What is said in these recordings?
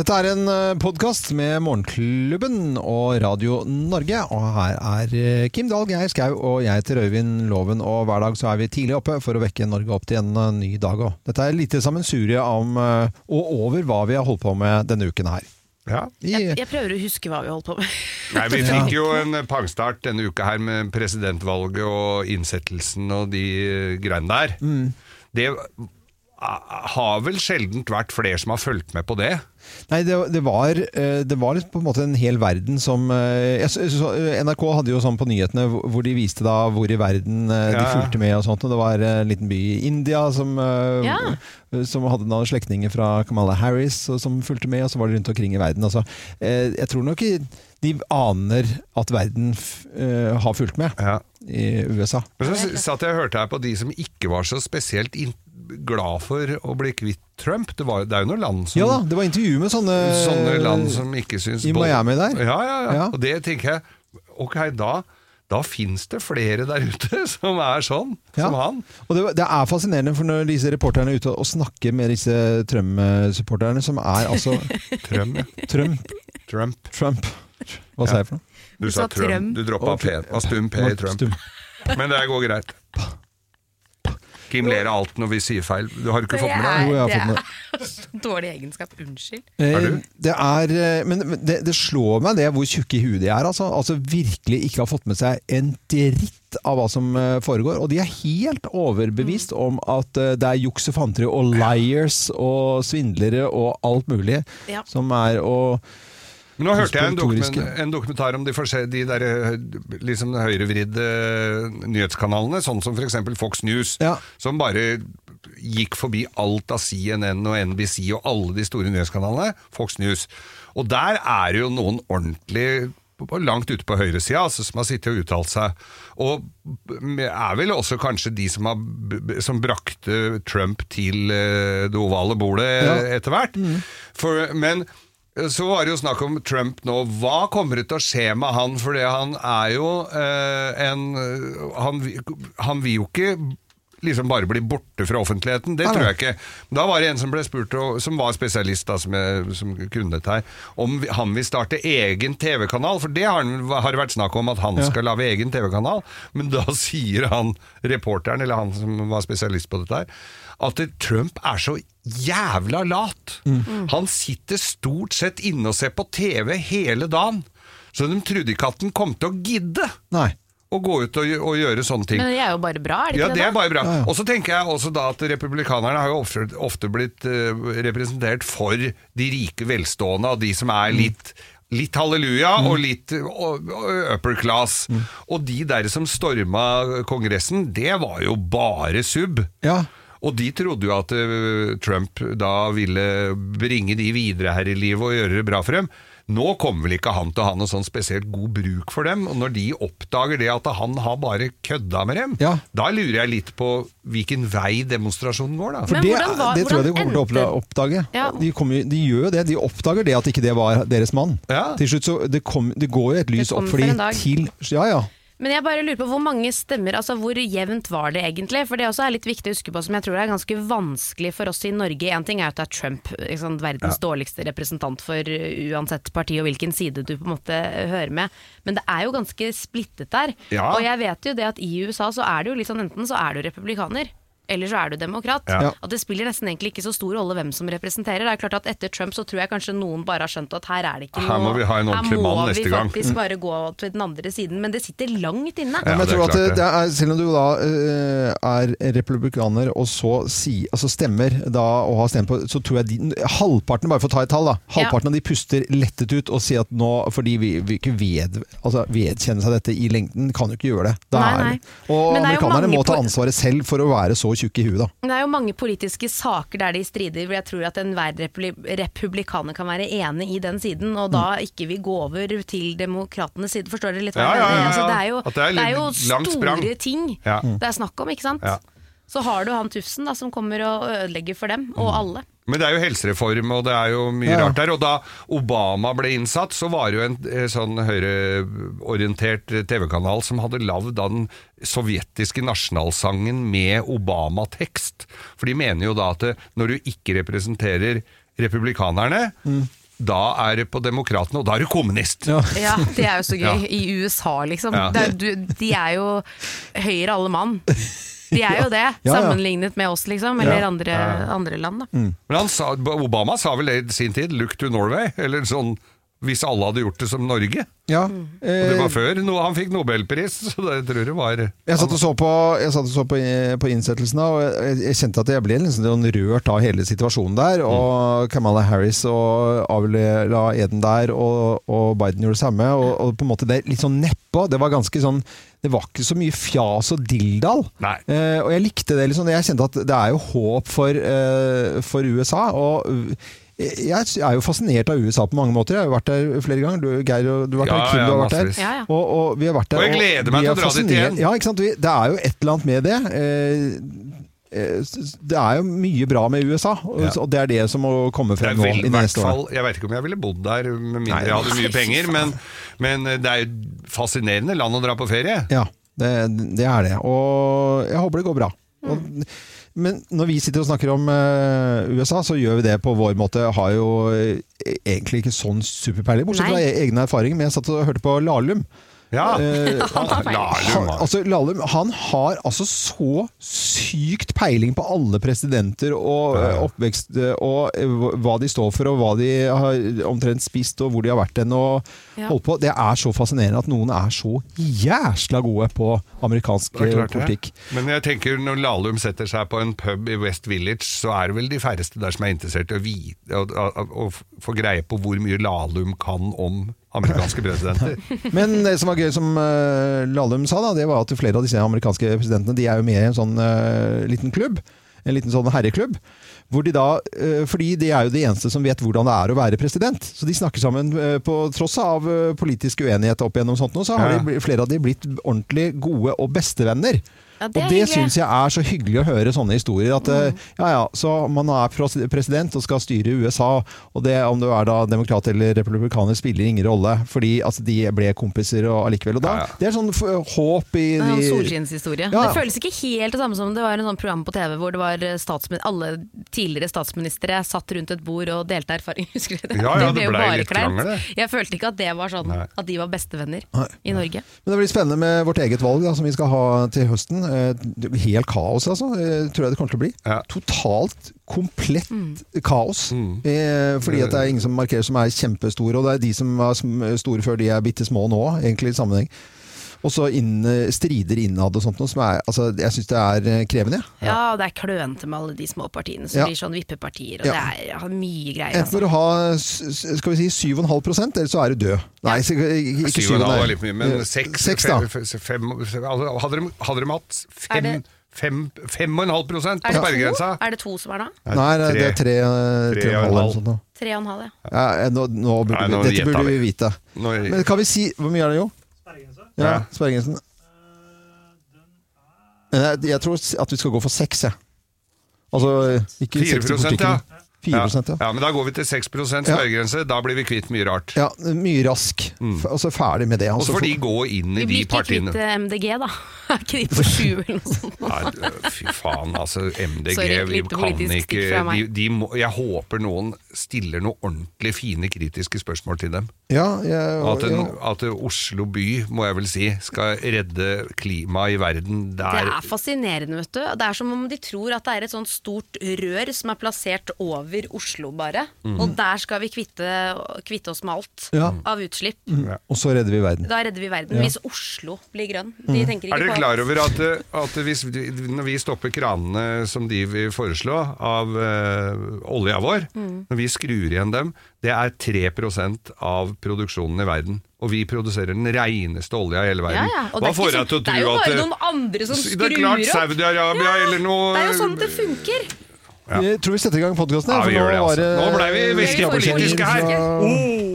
Dette er en podkast med Morgenklubben og Radio Norge. Og her er eh, Kim Dahl, Geir Skau og jeg heter Øyvind Loven. Og hver dag så er vi tidlig oppe for å vekke Norge opp til en eh, ny dag. òg. dette er lite sammensurie om eh, og over hva vi har holdt på med denne uken her. Ja. Jeg, Jeg prøver å huske hva vi holdt på med. Nei, Vi fikk jo en pangstart denne uka her med presidentvalget og innsettelsen og de eh, greiene der. Det ah, har vel sjelden vært flere som har fulgt med på det. Nei, det, det, var, eh, det var litt på en måte en hel verden som eh, jeg så, så, NRK hadde jo sånn på nyhetene hvor de viste da hvor i verden eh, de fulgte med og sånt. Og det var en liten by i India som, Ja. som hadde noen slektninger fra Kamala Harris som fulgte med, og så var det rundt omkring i verden. Altså, eh, jeg tror nok de aner at verden f, har fulgt med Ja. I USA. Men så satt jeg og hørte her på de som ikke var så spesielt glad for å bli kvitt Trump. Det, var, det er jo noen land som Ja da, det var intervju med sånne, Sånne land som ikke syns i Miami der. Ja, ja, ja. Ja. Og det tenker jeg Ok, da, da fins det flere der ute som er sånn Ja. som han. Og det, det er fascinerende, for når disse reporterne er ute og snakker med disse Trump-supporterne, som er altså Trump. ja. Trump, Trump. Trump Hva sa jeg for noe? Du, Du sa sa Trump. Du droppa P. Var stum P i Trump. Stum. Men det går greit. Kim ler av alt når vi sier feil. Du har ikke fått med deg? Jo, jeg har det fått er dårlig egenskap. Unnskyld. Er? Eh, Det er, eh, men det, det slår meg det hvor tjukke i huet de er. Altså, altså virkelig ikke har fått med seg en dritt av hva som eh, foregår. Og de er helt overbevist om at eh, det er juks og fanteri og liars og svindlere og alt mulig Ja. som er og Men Nå hørte jeg en, dokumen, en dokumentar om de, de der eh, liksom høyrevridde nyhetskanalene, sånn som f.eks. Fox News, Ja. som bare gikk forbi alt av CNN og NBC og alle de store nyhetskanalene. Fox News. Og der er det jo noen ordentlig langt ute på høyresida altså, som har sittet og uttalt seg. Og er vel også kanskje de som, har, som brakte Trump til eh, det ovale bordet Ja. etter hvert. Mm. men så var det jo snakk om Trump nå. Hva kommer det til å skje med han? For han er jo eh, en han, han vil jo ikke liksom bare bli borte fra offentligheten. Det tror jeg ikke. Da var det en som ble spurt, som var spesialist, da, som, jeg, som kunne dette her, om han vil starte egen TV-kanal. For det har, har det vært snakk om, at han skal lage egen TV-kanal. Men da sier han, reporteren, eller han som var spesialist på dette her, at Trump er så jævla lat. Han sitter stort sett inne og ser på TV hele dagen. Så de trodde ikke at han kom til å gidde Nei. å gå ut og, og gjøre sånne ting. Men det er jo bare bra, er det Ja, ikke det er det? bare bra. Ja, ja. Og så tenker jeg også da at republikanerne har jo ofte, ofte blitt uh, representert for de rike velstående, og de som er litt Litt halleluja Mm. og litt upper class. Og de der som storma Kongressen, det var jo bare sub. Ja. Og de trodde jo at eh, Trump da ville bringe de videre her i livet og gjøre det bra for dem. Nå kommer vel ikke han til å ha noe sånn spesielt god bruk for dem. Og når de oppdager det at han har bare kødda med dem, Ja. da lurer jeg litt på hvilken vei demonstrasjonen går, da. For det, var- det tror jeg de kommer til å oppdage. Ja. De, kommer, de gjør jo det. De oppdager det at ikke det var deres mann. Ja. Til slutt så det, kom, det går jo et lys Det opp kommer for for de til Ja ja. Men jeg bare lurer på hvor mange stemmer, altså hvor jevnt var det egentlig? For det også er litt viktig å huske på, som jeg tror er ganske vanskelig for oss i Norge. En ting er at det er Trump, liksom, verdens verdens dårligste representant for uansett parti og hvilken side du på en måte hører med. Men det er jo ganske splittet der. Ja. Og jeg vet jo det at i USA så er det jo litt sånn enten så er du republikaner. Eller så er du demokrat. Ja. Ja. At det spiller nesten egentlig ikke så stor rolle hvem som representerer. Det er klart at Etter Trump så tror jeg kanskje noen bare har skjønt at her er det ikke Her må noe vi ha en ordentlig Her må mann neste vi gang. faktisk bare gå til den andre siden. Men det sitter langt inne. Ja, men jeg tror at det, det. det er, selv om du da eh, er republikaner og så si, altså stemmer da og har stemt på, så tror jeg de, halvparten, bare for å ta et tall da, halvparten av de puster lettet ut og sier at nå, fordi vi, vi ikke ved, altså vedkjenner seg dette i lengden, kan jo ikke gjøre det. Da Nei, er- nei. Og Men det er amerikanerne må ta ansvaret selv for å være så tjukk i huet, da. Det er jo mange politiske saker der de strider, hvor jeg tror at enhver republi- republikaner kan være enig i den siden, og da ikke vil gå over til demokratenes side. Forstår dere litt hva Ja, jeg mener? ja, ja. Altså, det er jo, det er det er jo store ting Ja. det er snakk om, ikke sant? Ja. Så har du han Tufsen da, som kommer og ødelegger for dem, og alle. Men det er jo helsereform, og det er jo mye Ja. rart der. Og da Obama ble innsatt, så var det jo en eh, sånn høyreorientert TV-kanal som hadde lagd den sovjetiske nasjonalsangen med Obama-tekst. For de mener jo da at når du ikke representerer republikanerne, da er det på demokratene, og da er du kommunist. Ja. Ja, det er jo så gøy. Ja. I USA, liksom. Ja. Det er, du, de er jo høyere alle mann. De er jo det, ja. sammenlignet med oss, liksom. Eller Ja. andre, andre land, da. Men han sa, Obama sa vel det i sin tid, 'look to Norway', eller sånn hvis alle hadde gjort det som Norge. Ja. Mm. Og det Eh, var før no, han fikk nobelpris, så det tror jeg var Jeg satt og så på, jeg satt og så på, på innsettelsen, og jeg, jeg kjente at jeg ble liksom rørt av hele situasjonen der. Og Kamala Harris og Avila eden der, og, og Biden gjorde det samme. Og, og på en måte det litt sånn nedpå. Det var ganske sånn Det var ikke så mye fjas og dilldall. Eh, og jeg likte det. liksom Jeg kjente at det er jo håp for, eh, for USA. og jeg er jo fascinert av USA på mange måter. Jeg har jo vært der flere ganger. Du, Geir, og du har vært Ja, der. Kim, ja, du har vært der. Ja, ja. Og, og vi har vært der. Og jeg gleder meg til å dra dit igjen. Ja, ikke sant? Vi- Det er jo et eller annet med det. Eh, eh, Det er jo mye bra med USA, og, Ja. og det er det som må komme frem nå vel, i i neste år. fall, jeg vet ikke om jeg ville bodd der med mindre Nei. jeg hadde mye penger, men, men det er jo fascinerende land å dra på ferie. Ja, det, det er det. Og jeg håper det går bra. Og, men når vi sitter og snakker om eh, USA, så gjør vi det på vår måte. Har jo eh, egentlig ikke sånn superpeiling, bortsett fra e- egne erfaringer. Men jeg satt og hørte på Lahlum. Ja, Eh, Lahlum, Han, altså, Lahlum han har altså så sykt peiling på alle presidenter og Ja, ja. eh, oppvekst eh, og eh, hva de står for og hva de har omtrent spist og hvor de har vært hen og holdt på. Det er så fascinerende at noen er så jæsla gode på amerikansk klart det. politikk. Men jeg tenker når Lahlum setter seg på en pub i West Village, så er det vel de færreste der som er interessert i å, vite, å, å, å få greie på hvor mye Lahlum kan om amerikanske presidenter. Men det som var gøy, som uh, Lahlum sa, da, det var at flere av disse amerikanske presidentene de er jo med i en sånn uh, liten klubb. En liten sånn herreklubb. Hvor de da, eh, fordi de er jo de eneste som vet hvordan det er å være president. Så de snakker sammen eh, på tross av eh, politisk uenighet opp igjennom sånt. nå, Så har de, flere av de blitt ordentlig gode og bestevenner. Ja, det og det syns jeg er så hyggelig å høre sånne historier. At eh, ja ja, så man er president og skal styre USA, og det om du er da demokrat eller republikaner spiller ingen rolle. Fordi altså, de ble kompiser og allikevel. Og da, Ja, ja. Det er sånn håp i de solskinnshistorie. Ja. Det føles ikke helt det samme som det var en sånn program på TV hvor det var alle tidligere statsministre satt rundt et bord og delte erfaring. Husker du det? Ja, ja, det jo ble bare litt kleint. Jeg følte ikke at det var sånn Nei. at de var bestevenner Nei. i Norge. Men det blir spennende med vårt eget valg da, som vi skal ha til høsten. Eh, Helt kaos, altså. eh, Tror jeg det kommer til å bli. Ja. Totalt, komplett kaos. Mm. Eh, fordi at det er ingen som markerer som er kjempestore, og det er de som var store før de er bitte små nå, egentlig i sammenheng. Og så inn, strider innad og sånt noe, som er Altså, jeg syns det er eh, krevende. jeg. Ja, og det er klønete med alle de små partiene som Ja. blir sånn vippepartier, og Ja. det er ja, mye greier. Enten må Altså. du ha skal vi si 7,5 eller så er du død. Nei, ikke ikke Syv og en halv 7,5. er litt mye, men Eh, seks, seks da. fem, fem, altså, hadde, de, hadde de hatt Er fem, det- fem, fem og en halv prosent på Er det, sperregrensa er det to som er da? Nei, det, det er tre, tre, Tre og en halv. nå. Tre og en halv, ja. Ja, nå, nå burde Nei, vi, nå dette burde vi. vi vite. Nå- Men kan vi si Hvor mye er det, jo? Ja. Sperregrensen. Jeg, tror at vi skal gå for seks, jeg. Altså ikke 4 seks i politikken. ja. 4 ja. ja. Men da går vi til 6 Ja. sperregrense. Da blir vi kvitt mye rart. Ja, mye rask. F- Altså ferdig med det. Og Altså, så får de gå inn i de partiene. Vi blir ikke kvitt eh, MDG, da. Er ikke de på 7 eller noe sånt? Nei, fy faen, altså. MDG Sorry, vi kan ikke de, de må, Jeg håper noen stiller noen ordentlig fine kritiske spørsmål til dem. ja, jeg, At, en, ja. at Oslo by, må jeg vel si, skal redde klimaet i verden. Det Det er, er fascinerende, vet du. Det er som om de tror at det er et sånt stort rør som er plassert over Oslo, bare. Mm. Og der skal vi kvitte, kvitte oss med alt Ja. av utslipp. Og så redder vi verden. Da redder vi verden. Hvis Oslo blir grønn. De tenker ikke på er dere klar over at, at hvis, når vi stopper kranene som de vil foreslå av øh, olja vår, Mm. Vi skrur igjen dem, det er 3% av produksjonen i verden. Og vi produserer den reineste olja i hele verden. ja. Og Hva det er, får deg sånn, til å det er jo bare noen andre som Det er klart opp. Saudi-Arabia eller noe Det er jo sånn det funker. Jeg tror vi setter i gang podkasten. Ja, vi gjør det, altså. Nå ble vi veldig politiske her. Fra...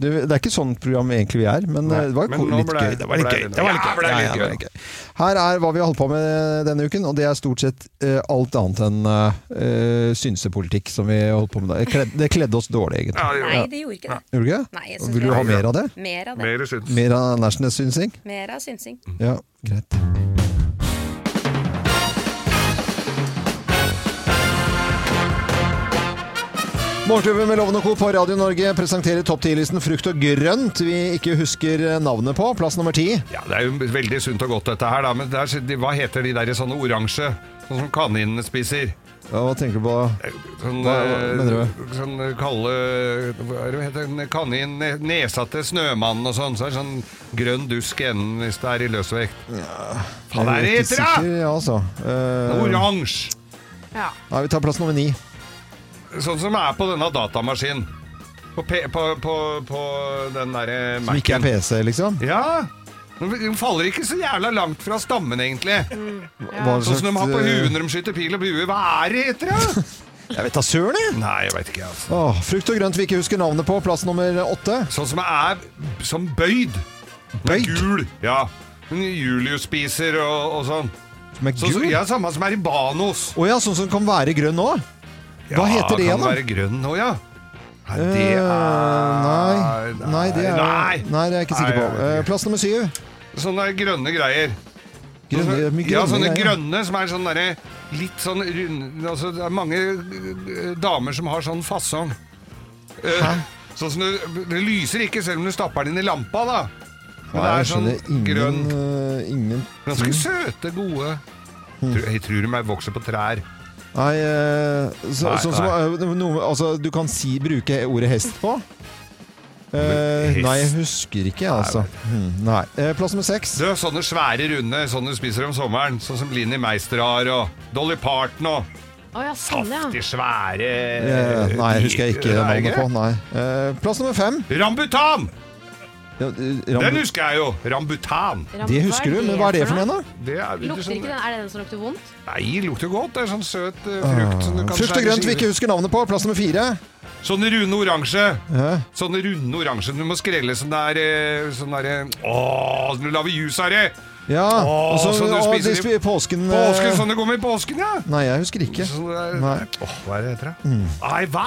Det, det er ikke sånn program egentlig vi er, men Nei, det var men litt ble- gøy. Det var litt gøy. det- Det var litt gøy. Ja, ja, det var gøy. litt gøy. Her er hva vi har holdt på med denne uken, og det er stort sett uh, alt annet enn uh, synsepolitikk som vi holdt på med. da. Det kledde, det kledde oss dårlig, egentlig. Ja, det Nei, det. gjorde ikke det. Gjorde ikke? Nei, jeg Vil du ha mer av det? Mer av det. Mer av Nærsnes-synsing? Mer av synsing. Ja, greit. Morgenklubben med Loven og Co. på Radio Norge presenterer topp 10-listen frukt og grønt vi ikke husker navnet på. Plass nummer ti. Ja, det er jo veldig sunt og godt dette her, da. Men det er, hva heter de der i sånne oransje? Sånn som kaninene spiser. Ja, hva tenker du på? Sånn, Hva- hva eh, mener du? Sånn kalde Hva er det heter det? Kanin, ne- nesa til snømannen og sånn. Så er det sånn grønn dusk i enden hvis det er i løsvekt. Hva er det er ikke heter, da? Ja, altså. Uh, Oransje. Ja. ja, vi tar plass nummer ni. Sånn som er på denne datamaskinen. På, P- på, på, på den derre Som ikke er PC, liksom. Ja! Den faller ikke så jævla langt fra stammen, egentlig. Hva Sånn som de har på eh, huet når de skyter pil og bue. Hva er det heter, da? Jeg vet da søren, jeg! Nei, jeg vet ikke. altså Åh, frukt og grønt vi ikke husker navnet på. Plass nummer åtte. Sånn som er som bøyd. Bøyd? Gul. Ja. Men Julius spiser og, og sånn. Som er gul? gul? ja, Samme som er i Banos. Å ja, sånn som kan være grønn nå? Hva heter det igjen, Kan da? være grønn nå, ja. Nei, det Eh, er nei, nei, det er Nei. Nei, det er jeg ikke sikker på. Eh, Plass nummer syv. Sånne grønne greier. Grønne, grønne ja, sånne greier. grønne som er sånn derre litt sånn runde altså, Det er mange eh, damer som har sånn fasong. Sånn som du, Det lyser ikke selv om du stapper den inn i lampa, da. Men Nei, det er sånn ingen, grønn Ganske søte, gode. Hmm. Jeg tror de er- vokser på trær. Nei, eh, så, Nei, så, så, nei. noe, altså, du kan si, bruke ordet hest på. Eh, Hest? nei, jeg husker ikke, altså. Hmm, nei. Eh, plass nummer seks. Du, sånne svære runde, sånne du spiser om sommeren. Sånn som Linni Meister har, og Dolly Parton og Oh, ja, sånn ja. saftig svære Eh, nei, husker jeg ikke navnet på. Nei. Eh, plass nummer fem. Rambutan! Ja, eh, Den husker jeg jo! Rambutan. det husker du, men hva er det for noe? da? Det er, er Lukter sånn- ikke den? Er det den som lukter vondt? Nei, lukter godt. Det er sånn søt eh, frukt som du kan Ah. Frukt og skjære grønt vi ikke husker navnet på. Plass nummer fire. Sånne runde oransje. Ja. Sånne runde oransje du må skrelle sånn der eh, Sånn der Åh, du lager jus av det! Ja, og så sånn du og spiser i- påsken eh, Påsken, sånn det går med i påsken, ja! Nei, jeg husker ikke. Sånn der, Nei. Mm. Åh, hva er det heter, da? Nei, hva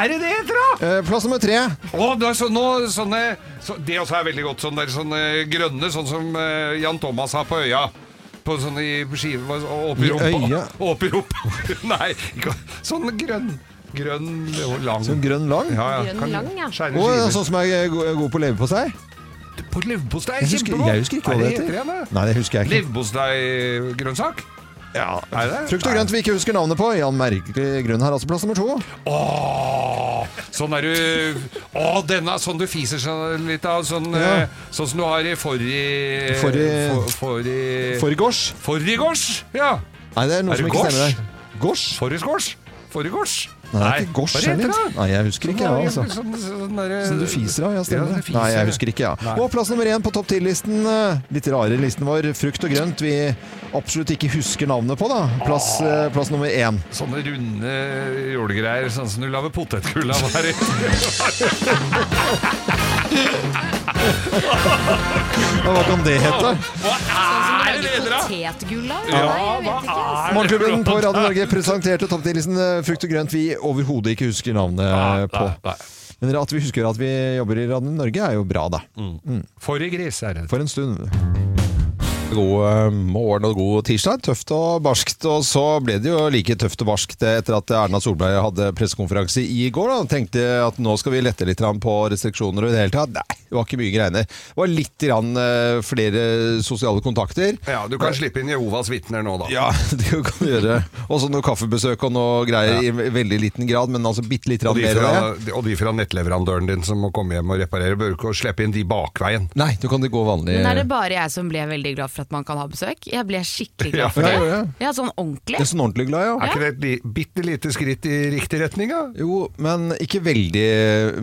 er det det heter, da? Eh, plass nummer tre. Å, det er så, nå, sånne, så, det også er veldig godt. Sånne, der, sånne grønne, sånn som eh, Jan Thomas har på øya. På sånne i skive hva- Oppi I rumpa. øya? Oppi rumpa. Nei, ikke, sånn grønn. Grønn og lang. Sånn grønn lang. ja, ja. Grønn Kan lang, ja. Skjære Å, ja, skiver. sånn som er go- god på leverpostei? På leverpostei, Jeg husker, kjempegodt. jeg husker ikke hva det heter. igjen? Nei, det husker jeg ikke. Leverposteigrønnsak? Ja, er det? Frukt og grønt vi ikke husker navnet på. Jan merkelig grunn har altså plass nummer to. Åh, sånn er du Åh, denne, er sånn du fiser sånn litt av. Sånn, Ja. eh, sånn som du har i forri Forri- for, forrige Forgårs. Forrigårs? Ja. Nei, det er noe Er som ikke stemmer der. Gårs? Forrigårs? Forrigårs? Nei, det er ikke gors heller. Nei, jeg husker ikke, jeg, altså. Sånn, sånn, der- du fiser av, ja, stemmer. det. Nei, jeg husker ikke, ja. Og plass nummer én på topp 10-listen. eh, Litt rare listen vår. Frukt og grønt vi absolutt ikke husker navnet på, da. Plass, eh, plass nummer én. Sånne runde jordgreier, sånn som du lager potetgull av her Hva kan det hete? Hva er det det vet ikke. altså. Morgenklubben på Radio Norge presenterte topp 10-listen eh, Frukt og grønt vi overhodet ikke husker navnet på. Nei, Men at vi husker at vi jobber i Radio Norge, er jo bra, da. nei. Forrigris er det. For en stund. God eh, morgen og god tirsdag. Tøft og barskt. Og så ble det jo like tøft og barskt etter at Erna Solberg hadde pressekonferanse i går. Da. Tenkte at nå skal vi lette litt på restriksjoner og i det hele tatt. Nei, det var ikke mye greiene. Det var litt grann, eh, flere sosiale kontakter. Ja, du kan slippe inn Jehovas vitner nå, da. Ja, det kan du gjøre. Og så noe kaffebesøk og noe greier i veldig liten grad, men altså bitte litt Og mer og de fra nettleverandøren din som må komme hjem og reparere, bør ikke slippe inn de bakveien. Nei, du kan det gå vanlig. Men er det bare jeg som ble veldig glad for at man kan ha besøk. Jeg ble skikkelig glad for ja, det. ja, ja. Ja, sånn ordentlig. Jeg er sånn ordentlig glad, ja. Er ikke det et li bitte lite skritt i riktig retning, da? Jo, men ikke veldig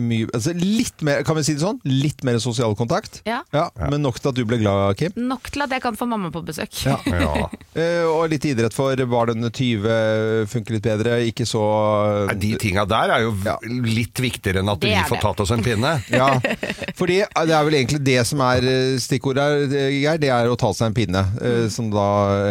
mye altså Litt mer, kan vi si det sånn? Litt mer sosial kontakt. Ja. Men nok til at du ble glad, Kim. Nok til at jeg kan få mamma på besøk. Ja. Ja. Eh, og litt idrett for barn under 20 funker litt bedre. Ikke så Nei, De tinga der er jo Ja. litt viktigere enn at vi får tatt oss en pinne. Ja, fordi det er vel egentlig det som er eh, stikkordet her, Geir. Det er å ta seg en pinne, eh, som da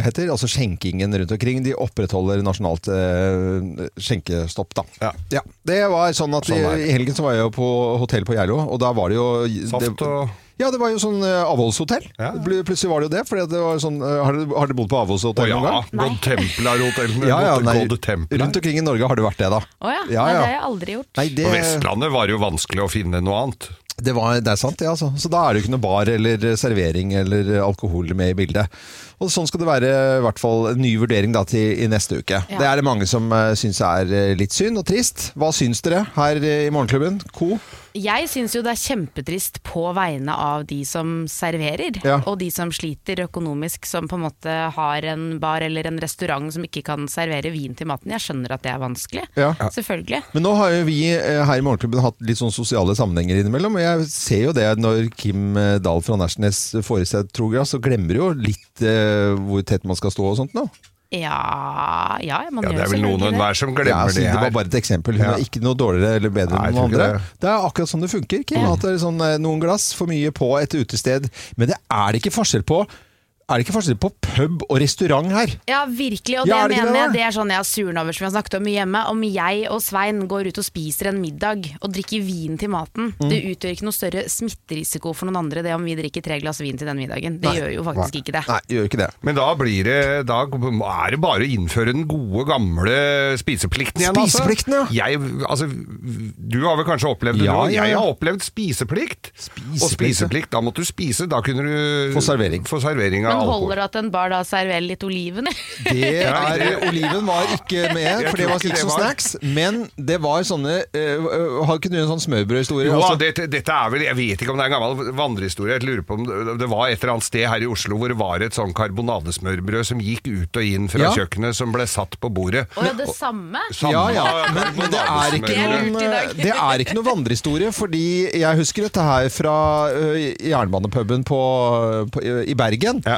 heter. Altså skjenkingen rundt omkring. De opprettholder nasjonalt eh, skjenkestopp, da. Ja. Det var sånn at Sånn er i, det. i helgen så var jeg jo på hotell på Geilo, og da var det jo Saft det, og Ja, det var jo sånn eh, avholdshotell. Ja. Pl- Plutselig var det jo det. Fordi det var sånn, eh, har, dere, har dere bodd på Å avholdshotell ja, noen gang? God Templar-hotell. Ja, ja, nei, Templar. rundt omkring i Norge har det vært det, da. Å ja. Ja, Nei, ja. det har jeg aldri gjort. Nei, det, På Vestlandet var det jo vanskelig å finne noe annet. Det, var, det er sant, det. altså. Så da er det jo ikke noe bar eller servering eller alkohol med i bildet. Og sånn skal det være i hvert fall en ny vurdering da til i neste uke. Ja. Det er det mange som uh, syns er eh, litt synd og trist. Hva syns dere her eh, i Morgenklubben? Co? Jeg syns jo det er kjempetrist på vegne av de som serverer, Ja. og de som sliter økonomisk, som på en måte har en bar eller en restaurant som ikke kan servere vin til maten. Jeg skjønner at det er vanskelig. Ja. Selvfølgelig. Men nå har jo vi eh, her i Morgenklubben hatt litt sånn sosiale sammenhenger innimellom. Og jeg ser jo det når Kim eh, Dahl fra Nærsnes får i seg et trogras, så glemmer jo litt eh, hvor tett man skal stå og sånt nå. Ja, ja man Ja, gjør det er vel noen og enhver som Ja, glemmer altså, det det var bare et eksempel. Hun Ja. er ikke noe dårligere eller bedre Nei, enn noen andre. Det. er akkurat sånn det funker. Kim, at det er sånn, eh, noen glass for mye på et utested. Men det er det ikke forskjell på Er det ikke forskjell på pub og restaurant her? Ja, virkelig, og Ja, er det det mener det, jeg. Det er sånn jeg har suren over som vi har snakket om mye hjemme. Om jeg og Svein går ut og spiser en middag og drikker vin til maten, Mm. det utgjør ikke noe større smitterisiko for noen andre det om vi drikker tre glass vin til den middagen. Det Nei. gjør jo faktisk ikke det. Nei, gjør ikke det. Men da blir det Da er det bare å innføre den gode, gamle spiseplikten igjen, Spiseplikten, ja. altså. Jeg, altså. Du har vel kanskje opplevd det, Ja, nå? ja, Jeg har opplevd spiseplikt. Spiseplikt, Og spiseplikt, da måtte du spise. Da kunne du Få servering. Få servering av. holder det at en bar da serverer litt oliven? Det er, Oliven var ikke med, for det var ikke ikke som snacks. Men det var sånne øh, Har ikke du en sånn smørbrødhistorie? Jo, Altså, dette, dette er vel, Jeg vet ikke om det er en gammel vandrehistorie. Jeg lurer på om det, det var et eller annet sted her i Oslo hvor det var et sånn karbonadesmørbrød som gikk ut og inn fra Ja. kjøkkenet, som ble satt på bordet. Å ja, det samme? Samme ja, ja, men, men det er ikke noen, dag. det er ikke noe vandrehistorie, fordi jeg husker dette her fra uh, jernbanepuben på, på, i Bergen. Ja.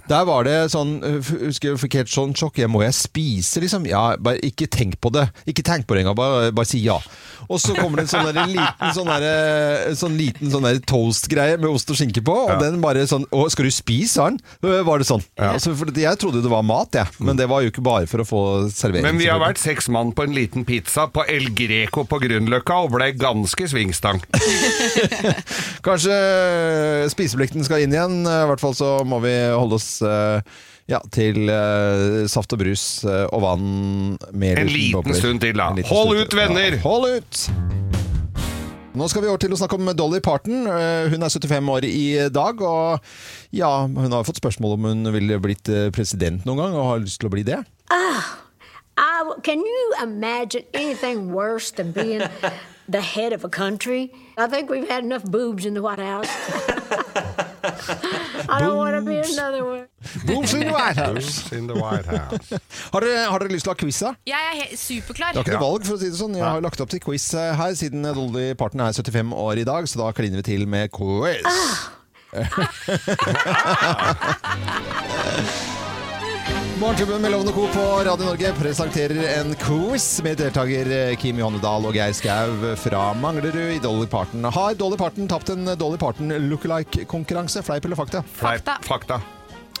Der var det sånn husker jeg fikk helt sånn sjokk. Jeg må jeg spise, liksom? Ja, bare ikke tenk på det. Ikke tenk på det engang, bare, bare si ja. Og så kommer det en sånn der, liten sånn der, sånn liten sånn toast-greie med ost og skinke på, og den bare sånn Å, skal du spise, sa han? Var det sånn? Altså, for jeg trodde det var mat, jeg. Men det var jo ikke bare for å få servering. Men vi har vært seks mann på en liten pizza på El Greco på Grünerløkka og ble ganske svingstang. Kanskje spiseplikten skal inn igjen. I hvert fall så må vi holde oss ja, til uh, saft og brus øh, og vann med En liten bobler. stund til, da. Hold stund ut, venner! Ja, hold ut! Nå skal vi over til å snakke om Dolly Parton. Eh, Hun er 75 år i dag, og ja, hun har fått spørsmål om hun ville blitt eh, president noen gang, og har lyst til å bli det. I w can you imagine anything worse than being the head of a country? I think we've had enough boobs in the White House. I don't want to be another one. Booms in the White House. In the White House. Har dere, har dere lyst til å ha quiz, da? Jeg er superklar. Det er ikke noe valg, for å si det sånn. Jeg har lagt opp til quiz eh, her, siden Dolly Parton er 75 år i dag, så da kliner vi til med quiz. Morgenklubben med Lovende Co. på Radio Norge presenterer en quiz med deltaker eh, Kim Johannedal og Geir Skau fra Manglerud i Dolly Parton. Har Dolly Parton tapt en Dolly Parton lookalike-konkurranse? Fleip eller fakta? Fakta. Fakta.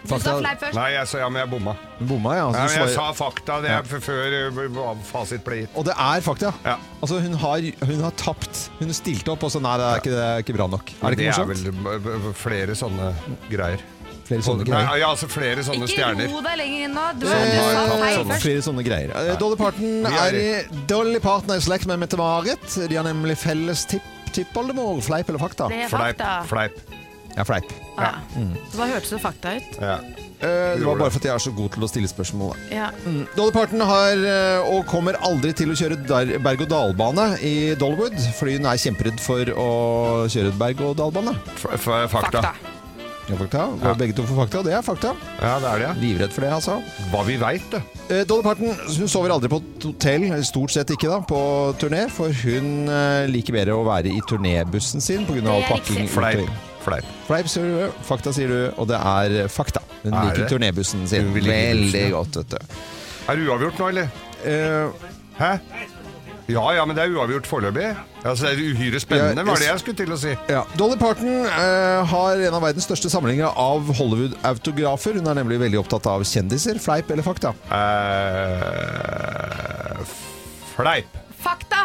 Du sa fleip først. Nei, jeg sa ja, men jeg bomma. Bomma, ja. Ja, Altså, men jeg sa fakta det er før uh, fasit ble gitt. Og det er fakta. Ja. Altså, hun har, hun har tapt. Hun stilte opp, og så nei, det er ikke, det er ikke bra nok. Er det det ikke er morsomt? vel flere sånne greier. Flere sånne Nei, greier. ja, altså flere sånne Ikke stjerner. ro deg lenger inn nå. Du, du sa tapt feil sånne. først. Flere sånne greier. Eh, Dolly Parton Vi er, er i- Dolly Parton er i slekt med Mette-Marit. De har nemlig felles tipp tippoldemor. Fleip eller fakta? Det er Fleip. fakta. Fleip. Ja, fleip. Ja. Så da hørtes det fakta ut. Ja. Eh, det var bare for at jeg er så god til å stille spørsmål. da. Ja. Dolly Parton har, eh, og kommer aldri til å kjøre berg-og-dal-bane i Dollywood, fordi hun er kjemperedd for å kjøre berg-og-dal-bane. F f fakta. Fakta. Fakta. Ja. Begge to får fakta, og det er fakta. Ja, det er det. Livredd for det, altså. Hva vi veit, du. Eh, Dolly Parton hun sover aldri på et hotell, stort sett ikke da, på turné, for hun eh, liker bedre å være i turnébussen sin pga. pakking. Fleip. Fleip. Fleip, sier du. Fakta, sier du. Og det er fakta. Hun Er liker det? turnébussen sin bussen, veldig ja. godt, vet du. Er det uavgjort nå, eller? Eh, Hæ? Ja ja, men det er uavgjort foreløpig. Altså, det er uhyre spennende, var det jeg skulle til å si. Ja. Dolly Parton eh, har en av verdens største samlinger av Hollywood-autografer. Hun er nemlig veldig opptatt av kjendiser. Fleip eller fakta? Eh, fleip. Fakta!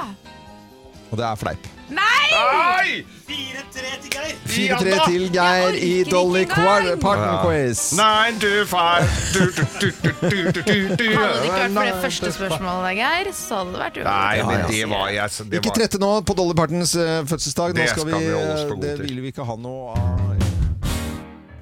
Og det er fleip. Nei! Nei! 4-3 til Geir. 4-3 til Geir i Dolly. Parton-quiz. Nine to five. Du, du. Hadde det ikke vært for det første spørsmålet, Geir, så hadde det vært Nei, men Ja, ja. det var jeg Ikke trette nå på Dolly Partons eh, fødselsdag. Nå Det skal vi, eh, det vil vi ikke ha noe av.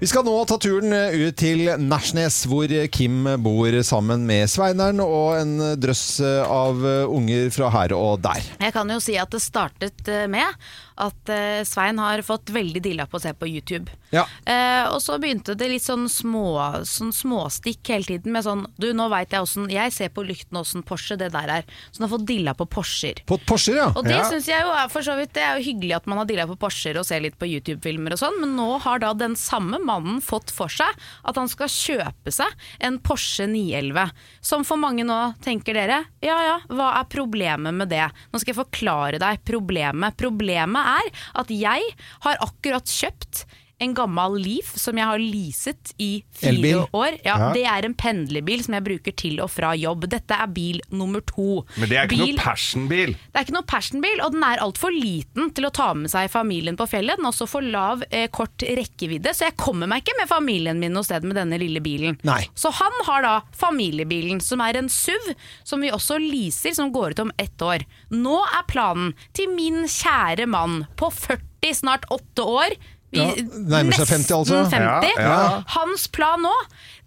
Vi skal nå ta turen eh, ut til Nærsnes, hvor Kim bor sammen med Sveineren og en drøss eh, av eh, unger fra her og der. Jeg kan jo si at det startet med at eh, Svein har fått veldig dilla på å se på YouTube. Ja. Eh, og så begynte det litt sånn, små, sånn småstikk hele tiden med sånn Du, nå veit jeg åssen Jeg ser på lykten åssen Porsche det der er. Så han har fått dilla på Porscher. På Porscher, ja. Og det Ja. synes jeg jo er for så vidt Det er jo hyggelig at man har dilla på Porscher og ser litt på YouTube-filmer og sånn, men nå har da den samme mannen fått for seg at han skal kjøpe seg en Porsche 911. Som for mange nå tenker dere, ja ja, hva er problemet med det? Nå skal jeg forklare deg problemet. Problemet er at jeg har akkurat kjøpt en gammel Leaf som jeg har leaset i fire Elbil? år. Ja, Ja. Det er en pendlerbil som jeg bruker til og fra jobb. Dette er bil nummer to. Men det er ikke Bil- noe passionbil. det er ikke noe passionbil, og den er altfor liten til å ta med seg familien på fjellet. Den er også for lav, eh, kort rekkevidde, så jeg kommer meg ikke med familien min noe sted med denne lille bilen. Nei. Så han har da familiebilen, som er en SUV, som vi også leaser, som går ut om ett år. Nå er planen til min kjære mann på 40, snart 8 år vi, Ja, nærmer seg 50 altså. 50. Ja, ja. Hans plan nå,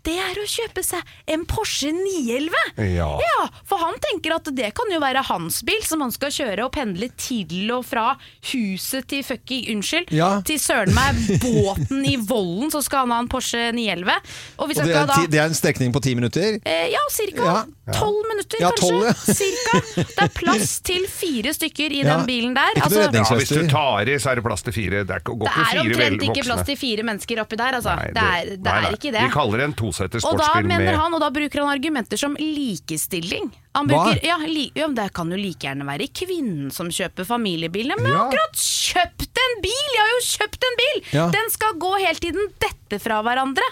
det er å kjøpe seg en Porsche 911. Ja. Ja, for han tenker at det kan jo være hans bil som han skal kjøre og pendle til og fra huset til fucking, unnskyld, Ja. til søren meg båten i Vollen, så skal han ha en Porsche 911. Og hvis Og det er, da ti, det er en strekning på ti minutter. Eh, ja, cirka Ja. tolv minutter, Ja, kanskje. cirka. Det er plass til fire stykker i Ja. den bilen der. Ikke Altså, Hvis du tar i, så er det plass til fire. Det er går det ikke er fire omtrent ikke plass til fire mennesker oppi der, altså. Nei, det, er, det nei, er nei. ikke det. Vi kaller det en tosetter Og da mener med han, og da bruker han argumenter som likestilling. Han bruker, ja, li, ja, Det kan jo like gjerne være kvinnen som kjøper familiebilen. Men Ja. akkurat kjøpt en bil! Jeg har jo kjøpt en bil! Ja. Den skal gå hele tiden dette fra hverandre.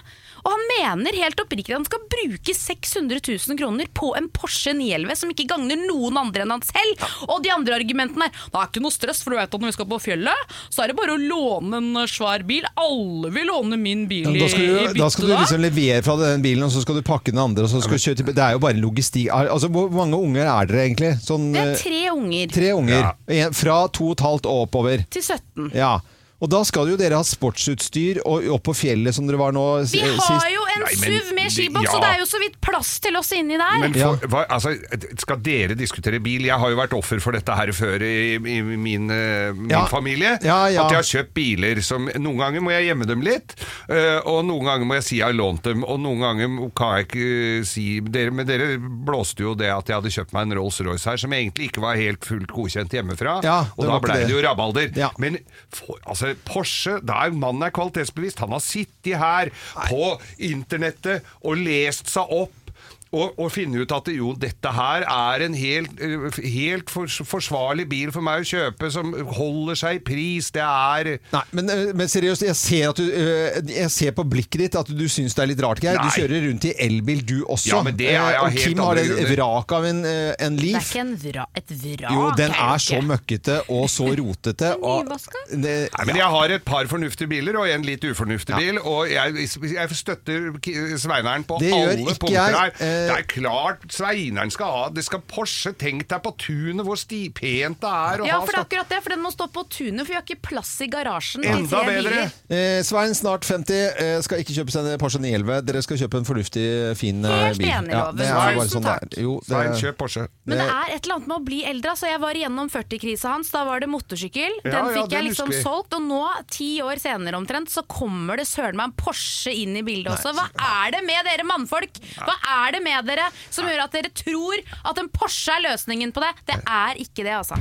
Og han mener helt oppriktig at han skal bruke 600 000 kroner på en Porsche 911 som ikke gagner noen andre enn han selv. Og de andre argumentene er det er ikke noe stress, for du vet at når vi skal på fjellet, så er det bare å låne en svær bil. Alle vil låne min bil Ja, da, skal i, i du, da skal du liksom levere fra den bilen, og så skal du pakke den andre. Og så skal du kjøre til, det er jo bare logistikk. Altså, Hvor mange unger er dere egentlig? Sånn, Det eh, er tre unger tre unger. Ja. fra to og et halvt og oppover. til 17. Ja. Og da skal jo dere ha sportsutstyr og opp på fjellet som dere var nå Vi eh, har jo en Nei, men SUV med det- skiboks, ja. og det er jo så vidt plass til oss inni der. Men Ja. for, hva, altså, skal dere diskutere bil? Jeg har jo vært offer for dette her før i, i min, eh, min Ja. familie. Ja, ja. At jeg har kjøpt biler som Noen ganger må jeg gjemme dem litt, eh, og noen ganger må jeg si jeg har lånt dem, og noen ganger kan jeg ikke si dere, Men dere blåste jo det at jeg hadde kjøpt meg en Rolls-Royce her, som egentlig ikke var helt fullt godkjent hjemmefra. Ja, og da var ikke ble det. det jo rabalder. Ja. Men for, altså, Porsche, der mannen er kvalitetsbevisst. Han har sittet her på internettet og lest seg opp. Og, og finne ut at jo, dette her er en helt, eh, helt forsvarlig bil for meg å kjøpe, som holder seg i pris. Det er Nei, men, eh, men seriøst, jeg ser, at du, eh, jeg ser på blikket ditt at du syns det er litt rart, Geir. Du kjører rundt i elbil, du også. Ja, men det er jeg og helt Kim har en et vrak av en, en Leaf. Det er ikke en vra, et vrak. Jo, den er så møkkete og så rotete. og-? Det- Nei, men Jeg har et par fornuftige biler og en litt ufornuftig Ja. bil, og jeg, jeg støtter Sveineren på Det alle punkter her. Eh, Det er klart Sveineren skal ha Det skal Porsche. Tenk deg på tunet, hvor sti, pent det er Ja, for det er akkurat det, for den må stå på tunet, for vi har ikke plass i garasjen. Enda bedre. Eh, Svein, snart 50, eh, skal ikke kjøpe seg en Porsche 911. Dere skal kjøpe en fornuftig, fin eh, Helt bil. enig, Ja, Loven. det er bare Tusen sånn det takk. er. Jo, det Svein, kjøp Porsche. Men det er et eller annet med å bli eldre. Så jeg var igjennom 40-krisa hans. Da var det motorsykkel. Den ja, fikk jeg liksom husker solgt. Og nå, ti år senere omtrent, så kommer det søren meg en Porsche inn i bildet også. Hva er det med dere mannfolk? Hva er det med dere som gjør at dere tror at en Porsche er løsningen på det? Det er ikke det, altså.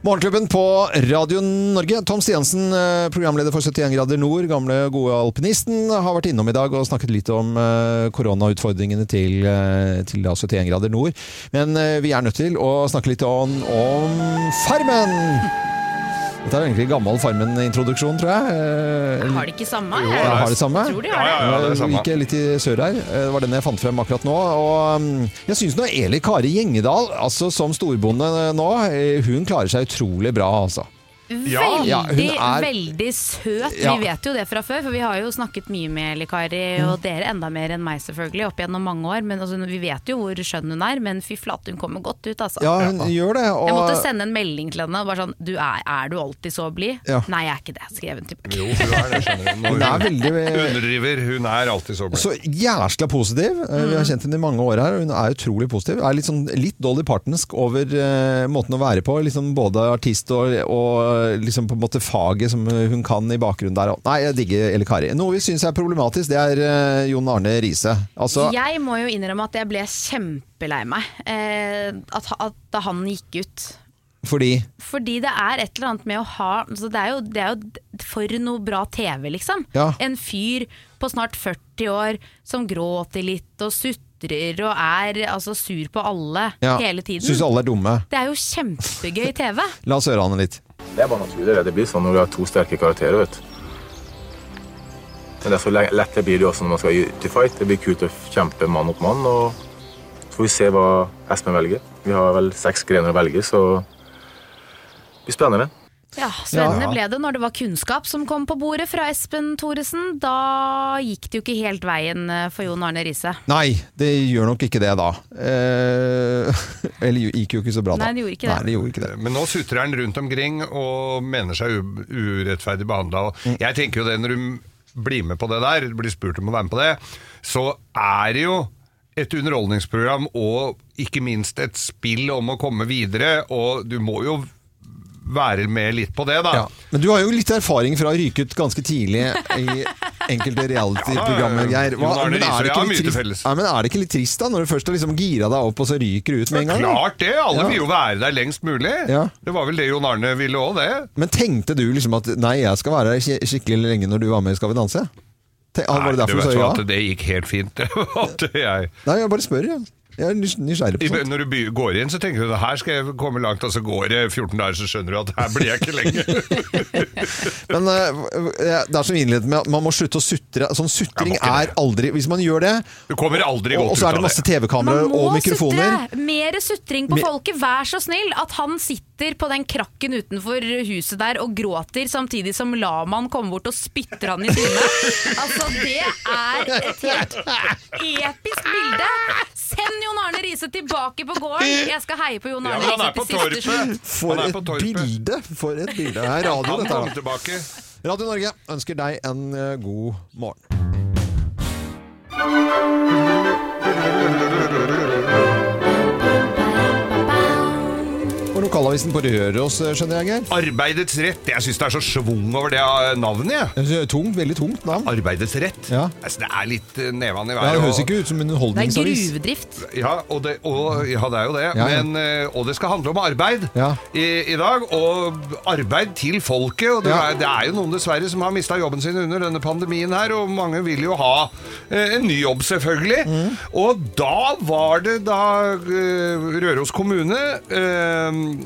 Morgenklubben på Radio Norge. Tom Stiansen, eh, programleder for 71 grader nord, gamle gode alpinisten, har vært innom i dag og snakket litt om eh, koronautfordringene til, eh, til 71 grader nord. Men vi er nødt til å snakke litt om, om Farmen! Dette er jo egentlig gammel Farmen-introduksjon, tror jeg. Eh, Har de ikke samme? ja, har det samme? Jeg tror de Ja, har det. ja, ja, det er Nå samme. gikk litt i sør her. Eh, Det var den jeg fant frem akkurat nå. Og mm, jeg syns nå Eli Kari Gjengedal, altså som storbonde nå, eh, hun klarer seg utrolig bra, altså. Veldig, Ja, hun er- veldig søt. Ja. Vi vet jo det fra før, for vi har jo snakket mye med Likari, og dere enda mer enn meg selvfølgelig, opp gjennom mange år. Men altså, Vi vet jo hvor skjønn hun er, men fy flate, hun kommer godt ut, altså. Ja, hun gjør det. Og, Jeg måtte sende en melding til henne og bare sånn du er, er du alltid så blid? Ja. Nei, jeg er ikke det, skrev hun tilbake. Jo, hun er det, skjønner du. Hun er veldig underdriver. Hun er alltid så blid. så jævla positiv. Mm. Vi har kjent henne i mange år her, og hun er utrolig positiv. Er litt, sånn, litt Dolly Partonsk over uh, måten å være på. Liksom både artist og, og liksom på en måte faget som hun kan i bakgrunnen der. Nei, jeg digger Elle Kari. Noe vi syns er problematisk, det er uh, Jon Arne Riise. Altså, Jeg må jo innrømme at jeg ble kjempelei meg eh, at, at da han gikk ut. fordi Fordi det er et eller annet med å ha altså det, er jo, det er jo for noe bra TV, liksom. Ja. En fyr på snart 40 år som gråter litt og sutrer og er altså, sur på alle ja, hele tiden. syns alle er dumme. Det er jo kjempegøy TV. La oss høre han litt. Det er bare naturlig. det. Blir sånn når du har to sterke karakterer. vet du. Men er lett det blir det også når man skal ut i fight. Det blir kult å kjempe mann mot mann. og Så får vi se hva Espen velger. Vi har vel seks grener å velge, så det blir spennende. Ja, Spennende Ja. ble det når det var kunnskap som kom på bordet fra Espen Thoresen. Da gikk det jo ikke helt veien eh, for Jon Arne Riise. Nei, det gjør nok ikke det da. Eh, eller gikk jo ikke så bra da. Nei, det gjorde ikke det. Nei, det gjorde ikke det. Men nå sutrer han rundt omkring og mener seg urettferdig behandla. Mm. Jeg tenker jo det når du blir med på det der, blir spurt om å være med på det, så er det jo et underholdningsprogram og ikke minst et spill om å komme videre, og du må jo være med litt på det, da. Ja. Men du har jo litt erfaring fra å ryke ut ganske tidlig i enkelte reality-programmer, Ja, Geir. Arne men, er det ja, ikke litt ja, men er det ikke litt trist da, når du først har liksom gira deg opp, og så ryker du ut med en gang? Klart det! Alle Ja. vil jo være der lengst mulig. Ja. Det var vel det Jon Arne ville òg, det. Men tenkte du liksom at nei, jeg skal være her skikkelig lenge når du var med i Skal vi danse? Tenk, Nei, det ja? det gikk helt fint. det jeg... Nei, jeg bare spør. Jeg, jeg er nysgjerrig på sånt. Når du går inn, så tenker du her skal jeg komme langt, og så går det 14 dager, så skjønner du at her blir jeg ikke lenger. Men eh, det er som innledet med at man må slutte å sutre. Sånn sutring må er aldri Hvis man gjør det, Du kommer aldri og, det. og så er det av masse. TV-kameraer Man må og mikrofoner sutre! Mer sutring på folket, vær så snill! At han sitter på den krakken utenfor huset der og gråter, samtidig som lamaen kommer bort og spytter han i trynet. Altså, det er et helt episk bilde! Send Jon Arne Riise tilbake på gården! Jeg skal heie på Jon Ja, Arne men han er Riise på til siste slutt. torpet! For er et bilde! For et bilde. Det er radio, dette her. Radio Norge ønsker deg en eh, god morgen. Lokalavisen på Røros, eh, skjønner jeg, Geir. Arbeidets rett. Jeg syns det er så schwung over det eh, navnet. jeg. Det er Tungt, veldig tungt navn. Arbeidets rett. Ja. Altså, det er litt nevene i i Ja, det høres ikke ut som en Det er underholdningsavis. gruvedrift. Ja, og det, og, ja, det er jo det. Ja, ja. Men, eh, og det skal handle om arbeid Ja. i, i dag. Og arbeid til folket. Og det, Ja. er, det er jo noen dessverre som har mista jobben sin under denne pandemien her, og mange vil jo ha eh, en ny jobb, selvfølgelig. Mm. Og da var det da eh, Røros kommune eh, eh,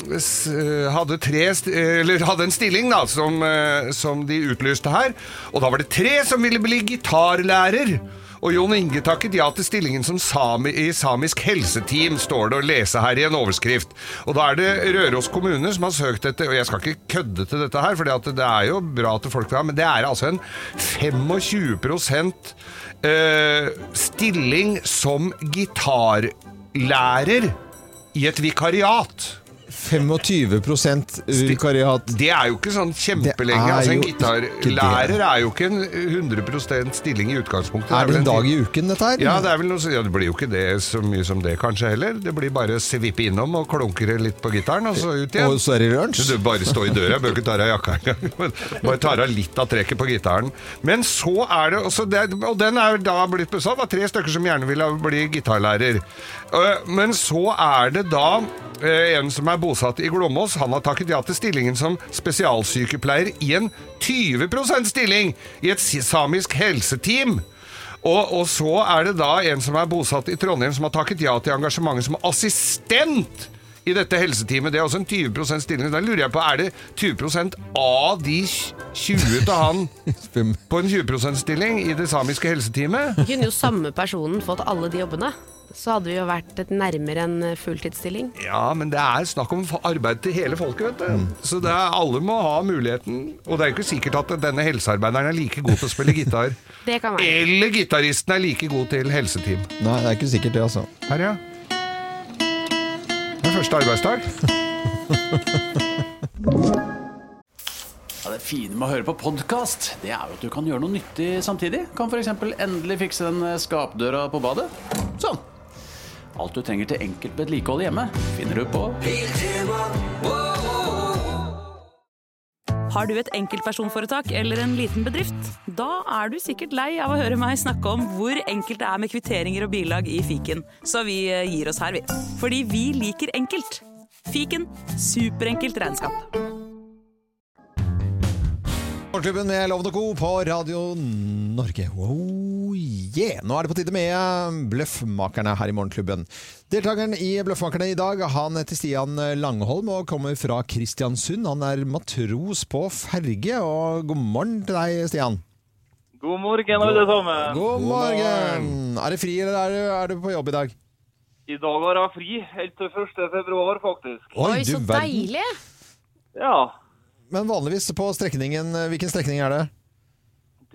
hadde, tre, eller hadde en stilling da, som, eh, som de utlyste her. Og da var det tre som ville bli gitarlærer. Og Jon Inge takket ja til stillingen som sami, i samisk helseteam, står det å lese her i en overskrift. Og da er det Røros kommune som har søkt etter, og jeg skal ikke kødde til dette her, for det er jo bra til folk vil ha, men det er altså en 25 eh, stilling som gitarlærer i et vikariat. 25% vikariat. Det er jo ikke sånn kjempelenge. Altså, en gitarlærer er jo ikke en 100 stilling i utgangspunktet. Er det en dag i uken, dette her? Ja, det, noe, ja, det blir jo ikke det så mye som det kanskje heller. Det blir bare svippe innom og klunkere litt på gitaren, og så ut igjen. Og så er det lunsj? Du bare stå i døra, bør ikke ta av jakka engang. Bare ta av litt av trekket på gitaren. Men så er det, det Og den er da blitt besatt av tre stykker som gjerne vil bli gitarlærer. Øh, Men så er det da eh, en som er bosatt i Glåmos. Han har takket ja til stillingen som spesialsykepleier i en 20% stilling i et samisk helseteam. Og, og så er det da en som er bosatt i Trondheim, som har takket ja til engasjementet som assistent i dette helseteamet. Det er også en 20% stilling. Da lurer jeg på, er det 20% av de 20 til han på en 20% stilling i det samiske helseteamet? Kunne jo samme personen fått alle de jobbene. Så hadde vi jo vært et nærmere en fulltidsstilling. Ja, men det er snakk om arbeid til hele folket, vet du. Så det er, alle må ha muligheten. Og det er jo ikke sikkert at denne helsearbeideren er like god til å spille gitar. Det kan være. Eller gitaristen er like god til helseteam. Nei, det er ikke sikkert det, altså. Her, ja. Det er første arbeidsdag. Ja, det fine med å høre på podkast, det er jo at du kan gjøre noe nyttig samtidig. Kan f.eks. endelig fikse den eh, skapdøra på badet. Sånn. Alt du trenger til enkelt vedlikehold hjemme, finner du på Har du et enkeltpersonforetak eller en liten bedrift? Da er du sikkert lei av å høre meg snakke om hvor enkelt det er med kvitteringer og bilag i fiken, så vi eh, gir oss her, vi. Fordi vi liker enkelt. Fiken superenkelt regnskap. Morgenklubben med Lovende Co. på Radio Norge. Oh, yeah. Nå er det på tide med Bløffmakerne her i Morgenklubben. Deltakeren i Bløffmakerne i dag han heter Stian Langholm og kommer fra Kristiansund. Han er matros på ferge. Og god morgen til deg, Stian. God morgen, alle sammen. God morgen! Er det fri, eller er du, er du på jobb i dag? I dag har jeg fri, helt til 1. februar, faktisk. Oi, Oi, så du verden. deilig. Ja, Men vanligvis på strekningen Hvilken strekning er det?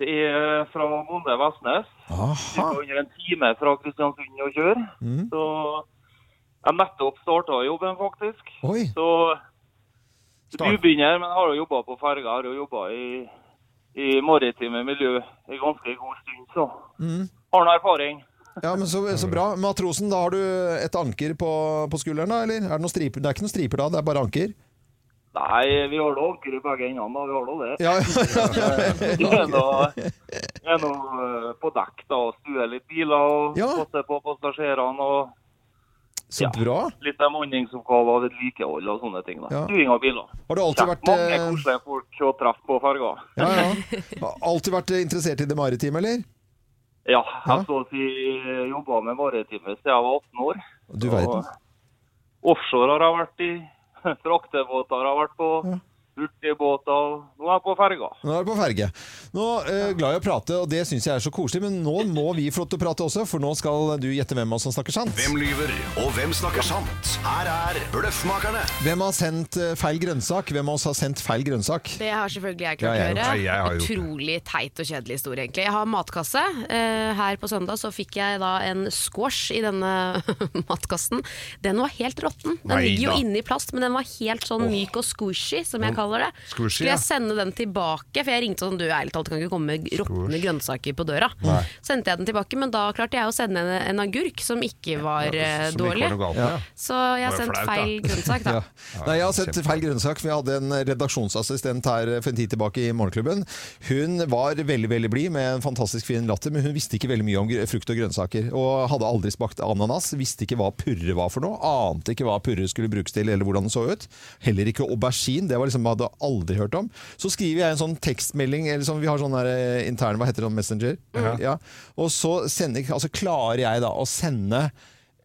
det er fra Molde Vestnes. Aha. Under en time fra Kristiansund å kjøre. Mm. Så jeg nettopp starta jobben, faktisk. Oi. Så du begynner, men har jo jobba på ferga. Har jo jobba i, i maritime miljø i ganske god stund, så Mm. har noe erfaring. Ja, men så, så bra. Matrosen, da har du et anker på, på skulderen, da? Eller? Er det, noen striper? det er ikke noen striper da, det er bare anker? Nei, vi har da anker i begge endene. Vi har da det. Ja, ja, ja. Vi er nå, eh, på dekk da, og stuer litt biler og passer på passasjerene. og Så bra. litt bemanningsoppgaver og vedlikehold og sånne ting. da. Ja. Stuing av biler. Har du alltid Kjekt, vært, Mange eh, koselige folk å treffe på ferga. Ja, ja. Alltid vært interessert i det maritime, eller? Ja, jeg så å si jobba med maritime siden jeg var 18 år. Du verden. Offshore har jeg vært i. Fraktebåter har vært på. Hurtigbåter. Nå er jeg på ferga. Nå er du på ferge. Nå eh, glad i å prate, og det syns jeg er så koselig, men nå må vi få lov til å prate også, for nå skal du gjette hvem av oss som snakker sant. Hvem lyver, og hvem snakker sant? Her er Bløffmakerne. Hvem har sendt eh, feil grønnsak? Hvem av oss har sendt feil grønnsak? Det har selvfølgelig jeg Ja, klart å jeg- gjøre. Nei, jeg har gjort det. Utrolig teit og kjedelig historie, egentlig. Jeg har matkasse. Eh, her på søndag så fikk jeg da en squash i denne matkassen. Den var helt råtten. Den Nei ligger jo da. inni plast, men den var helt sånn myk og squishy, som jeg kaller det. Squishy, Skulle jeg sende den tilbake, for jeg ringte sånn du ærlig talt kan ikke komme med råtne grønnsaker på døra. Nei. Sendte jeg den tilbake, men da klarte jeg å sende en, en agurk som ikke var eh, Som ikke dårlig. var noe galt med, ja. Så jeg har sendt flaut, feil grønnsak, da. Ja. Nei, jeg har sett feil grønnsak. Vi hadde en redaksjonsassistent her for en tid tilbake i Morgenklubben. Hun var veldig veldig blid med en fantastisk fin latter, men hun visste ikke veldig mye om frukt og grønnsaker. Og hadde aldri smakt ananas. Visste ikke hva purre var for noe. Ante ikke hva purre skulle brukes til, eller hvordan det så ut. Heller ikke aubergine. Det var liksom, hadde aldri hørt om. Så skriver jeg en sånn tekstmelding, eller sånn, vi har sånn der eh, intern, hva heter det, Messenger? Ja. Og så sender, altså klarer jeg da å sende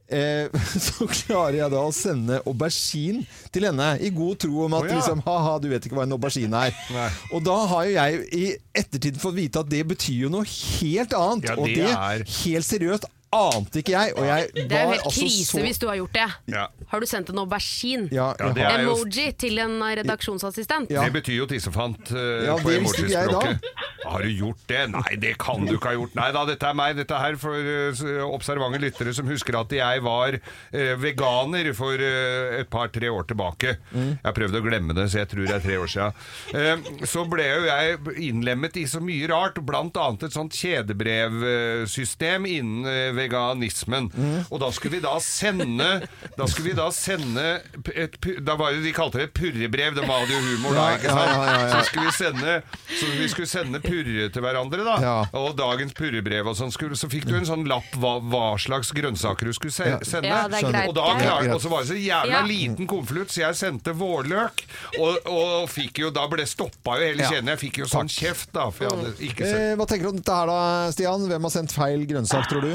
eh, så klarer jeg da å sende aubergine til henne, i god tro om at oh, ja. liksom, ha-ha, du vet ikke hva en aubergine er. Nei. Og da har jo jeg i ettertid fått vite at det betyr jo noe helt annet. Ja, og det det, er- helt seriøst, ante ikke jeg. Og jeg Det er jo helt altså krise så hvis du har gjort det. Ja. Har du sendt en aubergine? Ja, Ja, er jo- Emoji til en redaksjonsassistent? Ja. Det betyr jo tissefant uh, Ja, på emojispråket. Har du gjort det? Nei, det kan du ikke ha gjort. Nei da, dette er meg. Dette er for uh, observante lyttere som husker at jeg var uh, veganer for eh, et par-tre år tilbake. Mm. Jeg har prøvd å glemme det, så jeg tror det er tre år siden. Eh, så ble jo jeg innlemmet i så mye rart, blant annet et sånt kjedebrevsystem innen eh, veganismen. Mm. Og da skulle vi da sende Da skulle vi da sende et, Da var det de kalte det et purrebrev. Det var jo humor da, ikke sant? ja, ja, ja. Så skulle vi sende Så vi skulle sende purre til hverandre, da. Ja. Og dagens purrebrev og sånn. Så fikk du en sånn lapp hva, hva slags grønnsaker du skulle se, sende. Ja, greit, og, da klarte og så var det så jævla Ja. liten konvolutt, så jeg sendte vårløk. Og, og fikk jo Da ble stoppa jo hele kjeden. Jeg fikk jo sånn kjeft, da. For jeg hadde ikke sett. Eh, hva tenker du om dette her da, Stian? Hvem har sendt feil grønnsak, tror du?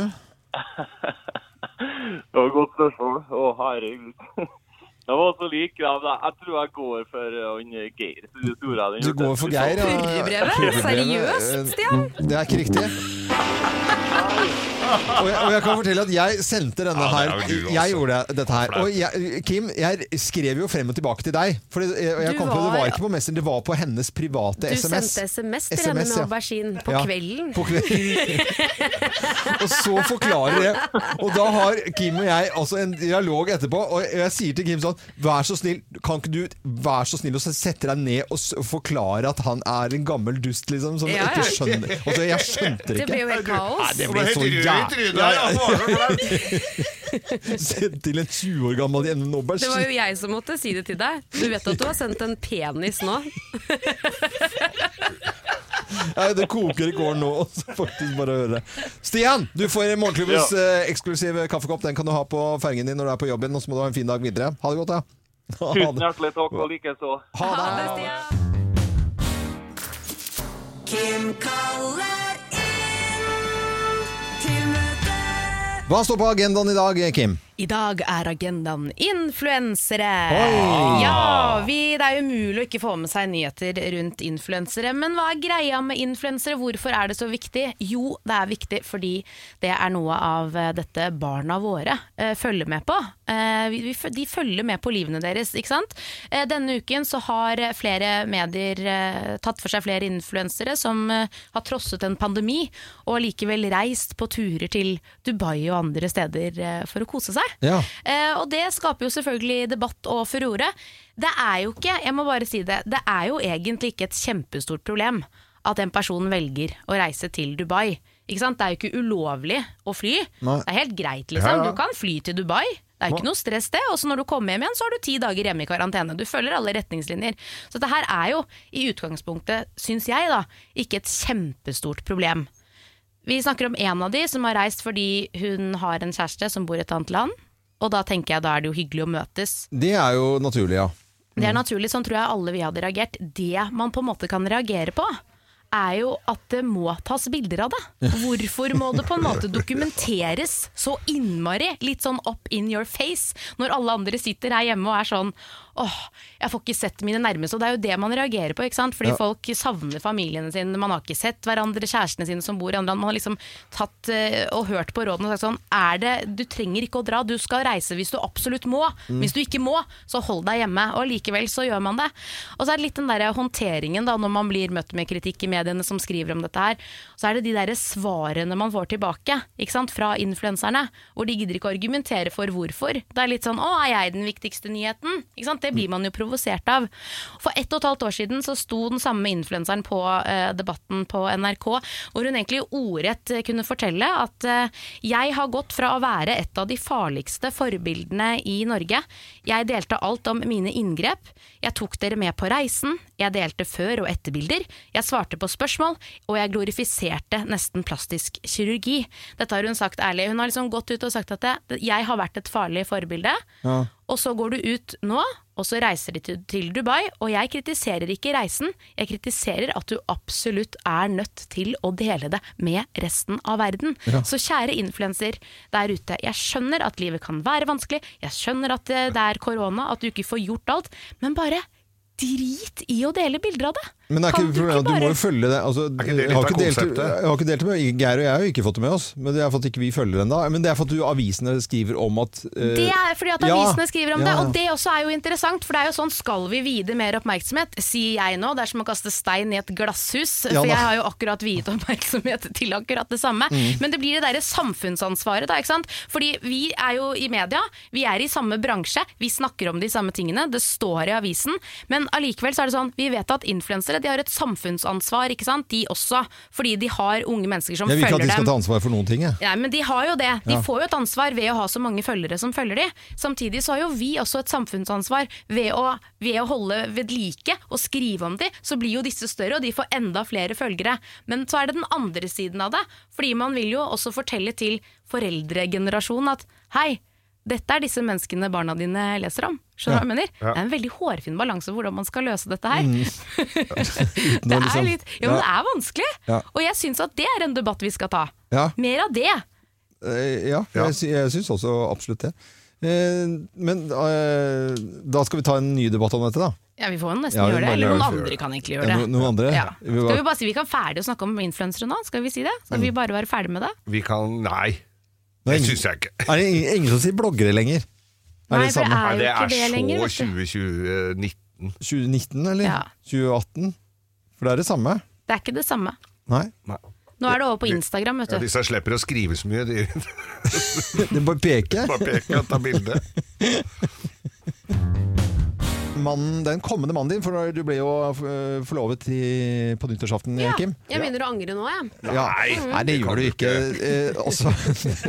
Det var et godt spørsmål. Å, herregud. Det var så lik. Ja, jeg tror jeg går for uh, han Geir. Du går for Geir? ja. Seriøst, eh, Stian? Det er ikke riktig. Og jeg, og jeg kan fortelle at jeg sendte denne Ja, her. er du. Jeg gjorde dette her. Og jeg, Kim, jeg skrev jo frem og tilbake til deg. For jeg, jeg kom kom på, det var- var ikke på Messenger, det var på hennes private Du SMS. sendte SMS til henne med aubergine på Ja, kvelden. På kvelden. og så forklarer jeg. Og da har Kim og jeg altså en dialog etterpå, og jeg sier til Kim sånn Vær så snill, kan ikke du vær så snill og sette deg ned og forklare at han er en gammel dust, liksom? Som Ja, ikke skjønner Altså, jeg skjønte det Det ikke. Jo helt Nei, det blir ble så jævlig. ja. Sendt til en 20 år gammel jente Det var jo jeg som måtte si det til deg. Du vet at du har sendt en penis nå? Nei, det koker i kålen nå, faktisk bare høre det. Stian, du får morgenklubbens eh, eksklusive kaffekopp. Den kan du ha på fergen din når du er på jobben. Og så må du ha en fin dag videre. Ha det godt, da. Ha Tusen det. hjertelig takk, og likeså. Ha det. Kim kaller Hva står på agendaen i dag, Kim? I dag er agendaen influensere. Oi! Ja, vi, Det er umulig å ikke få med seg nyheter rundt influensere. Men hva er greia med influensere? Hvorfor er det så viktig? Jo, det er viktig fordi det er noe av eh, dette barna våre eh, følger med på. Eh, vi, de følger med på livene deres, ikke sant? Eh, denne uken så har flere medier eh, tatt for seg flere influensere som eh, har trosset en pandemi og likevel reist på turer til Dubai og andre steder eh, for å kose seg. Ja. Eh, og det skaper jo selvfølgelig debatt og furore. Det er jo ikke, jeg må bare si det, det er jo egentlig ikke et kjempestort problem at en person velger å reise til Dubai. Ikke sant? Det er jo ikke ulovlig å fly. Nei. Det er helt greit, liksom. Du kan fly til Dubai. Det er jo ikke noe stress det. Og så når du kommer hjem igjen, så har du ti dager hjemme i karantene. Du følger alle retningslinjer. Så dette her er jo i utgangspunktet, syns jeg, da, ikke et kjempestort problem. Vi snakker om en av de som har reist fordi hun har en kjæreste som bor i et annet land. Og da tenker jeg da er det jo hyggelig å møtes. Det er jo naturlig, ja. Det er naturlig, sånn tror jeg alle vi hadde reagert. Det man på en måte kan reagere på, er jo at det må tas bilder av det. Hvorfor må det på en måte dokumenteres så innmari, litt sånn up in your face, når alle andre sitter her hjemme og er sånn åh, jeg får ikke sett mine nærmeste. Og det er jo det man reagerer på, ikke sant? fordi Ja. folk savner familiene sine, man har ikke sett hverandre, kjærestene sine som bor i andre land. Man har liksom tatt eh, og hørt på rådene og sagt sånn, er det, du trenger ikke å dra, du skal reise hvis du absolutt må. Mm. Hvis du ikke må, så hold deg hjemme. Og likevel så gjør man det. Og så er det litt den der håndteringen da, når man blir møtt med kritikk i mediene som skriver om dette her. Så er det de der svarene man får tilbake ikke sant, fra influenserne, hvor de gidder ikke å argumentere for hvorfor. Det er litt sånn 'Å, er jeg den viktigste nyheten?' Ikke sant? Det blir man jo provosert av. For ett og et halvt år siden så sto den samme influenseren på eh, Debatten på NRK, hvor hun egentlig ordrett eh, kunne fortelle at eh, jeg har gått fra å være et av de farligste forbildene i Norge. Jeg delte alt om mine inngrep. Jeg tok dere med på reisen. Jeg delte før- og etterbilder, jeg svarte på spørsmål, og jeg glorifiserte nesten plastisk kirurgi. Dette har hun sagt ærlig. Hun har liksom gått ut og sagt at det, jeg har vært et farlig forbilde. Ja. Og så går du ut nå, og så reiser de til, Dubai, og jeg kritiserer ikke reisen, jeg kritiserer at du absolutt er nødt til å dele det med resten av verden. Ja. Så kjære influenser der ute, jeg skjønner at livet kan være vanskelig, jeg skjønner at det er korona, at du ikke får gjort alt, men bare drit i å dele bilder av det. Men det er ikke du problemet, du bare- må jo følge det. Altså, ikke det jeg, litt har av konseptet? jeg har ikke delt det med Geir og jeg har jo ikke fått det med oss. Men det er for at ikke vi følger den da. Men det er for at du, avisene skriver om at uh... Det er fordi at ja, skriver om ja, det, og det også er jo interessant, for det er jo sånn skal vi vide mer oppmerksomhet, sier jeg nå. Det er som å kaste stein i et glasshus, for jeg har jo akkurat viet oppmerksomhet til akkurat det samme. Mm. Men det blir det derre samfunnsansvaret, da, ikke sant. Fordi vi er jo i media, vi er i samme bransje, vi snakker om de samme tingene, det står i avisen, men allikevel så er det sånn, vi vet at influensere, de har et samfunnsansvar, ikke sant, de også, fordi de har unge mennesker som følger dem. Jeg vil ikke at de skal ta ansvar for noen ting. Jeg. Ja, men de har jo det. De Ja. får jo et ansvar ved å ha så mange følgere som følger de. Samtidig så har jo vi også et samfunnsansvar ved å, ved å holde ved like og skrive om de, så blir jo disse større, og de får enda flere følgere. Men så er det den andre siden av det, fordi man vil jo også fortelle til foreldregenerasjonen at hei, dette er disse menneskene barna dine leser om. Skjønner du Ja. hva jeg mener? Ja. Det er en veldig hårfin balanse hvordan man skal løse dette her. Mm. det er litt, litt, ja, det er vanskelig. Ja. Og jeg syns at det er en debatt vi skal ta. Ja. Mer av det. Eh, ja, jeg, jeg syns også absolutt det. Eh, men eh, da skal vi ta en ny debatt om dette, da. Ja, Vi får jo nesten Ja, gjøre det. Eller noen andre kan egentlig gjøre det. no- noen andre? Ja. Skal vi bare si vi kan ferdig å snakke om influensere nå? Skal vi si det? Skal Mm. vi bare være ferdig med det? Vi kan Nei. Det er Det ingen- syns jeg ikke. Er det ingen, ingen som sier bloggere lenger? Er Nei, det det er jo det ikke er det lenger, så vet du. 2019. 2019, eller? Ja. 2018? For det er det samme? Det er ikke det samme. Nei. Nå er det over på Instagram, vet Ja, disse slipper å skrive så mye. De de bare peker. bare peker og tar bilde. Mannen, den kommende mannen din, for du ble jo eh, forlovet i, på nyttårsaften, Ja, Kim. jeg begynner å angre nå, jeg. Ja. Nei, det gjør du ikke. Eh, også.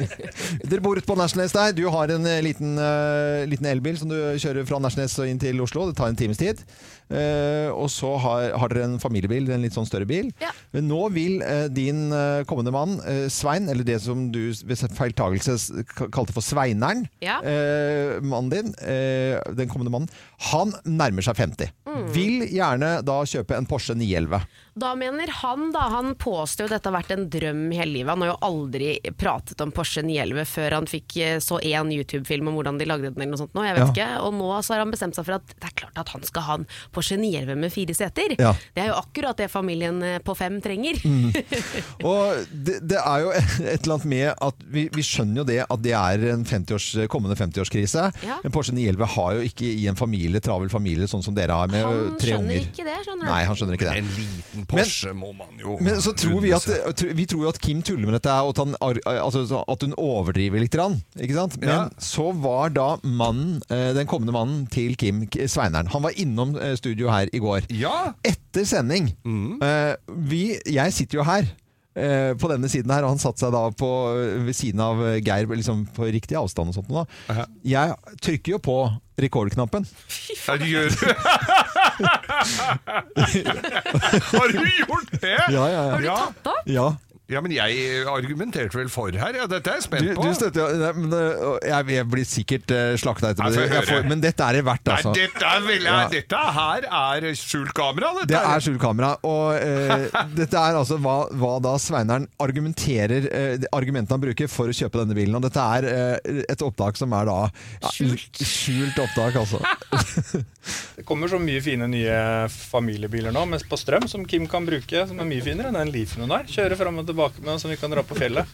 Dere bor ute på Nesjnes der. Du har en eh, liten, uh, liten elbil som du kjører fra Nesjnes og inn til Oslo. Det tar en times tid. Eh, og så har, har dere en familiebil, en litt sånn større bil. Men nå vil eh, din eh, kommende mann, Svein, eller det som du ved feiltagelse kalte for Sveineren, Ja. eh, mannen din, eh, den kommende mannen, han nærmer seg 50. Mm. Vil gjerne da kjøpe en Porsche 911. Da mener han, da, han påstår jo dette har vært en drøm hele livet. Han har jo aldri pratet om Porsche 911 før han fikk eh, så én YouTube-film om hvordan de lagde den eller noe sånt nå, jeg vet Ja. ikke. Og nå så har han bestemt seg for at det er klart at han skal ha en Porsche 911 med fire seter. Ja. Det er jo akkurat det familien eh, på fem trenger. Mm. Og det, det er jo et eller annet med at vi, vi skjønner jo det at det er en 50-års, kommende 50-årskrise. Ja. Men Porsche 911 har jo ikke i en familie, travel familie sånn som dere har med Han tre skjønner ikke det, skjønner du. Nei, han skjønner ikke det. En liten Porsche må man jo Men så tror vi at, vi tror jo at Kim tuller med dette, og at, han, altså, at hun overdriver litt. Ikke sant? Men Ja. så var da mannen, eh, den kommende mannen til Kim, Sveineren, han var innom eh, studio her i går. Ja. Etter sending. Mm. vi, jeg sitter jo her. eh, På denne siden her, og han satte seg da på, ved siden av Geir liksom på riktig avstand. og sånt. Da. Jeg trykker jo på rekordknappen. Gjør det. Har du gjort det? Ja, ja, ja. Har du tatt opp? Ja. Ja, men jeg argumenterte vel for her. Ja, dette er jeg Du, spent på. du støtter ja, men, øh, jeg, jeg blir sikkert uh, slakta etterpå. Nei, få Jeg høre. får- men dette er det verdt, altså. Nei, dette, er vel, Ja. dette her er skjult kamera. Dette Det er skjult kamera. Og eh, dette er altså hva, hva da Sveineren argumenterer eh, de Argumentene han bruker for å kjøpe denne bilen. Og dette er eh, et opptak som er da ja, skjult. skjult opptak, altså. Det kommer så mye fine nye familiebiler nå mens på strøm som Kim kan bruke, som er mye finere enn den Leafen hun har. Kjøre fram og tilbake med, som vi kan dra på fjellet.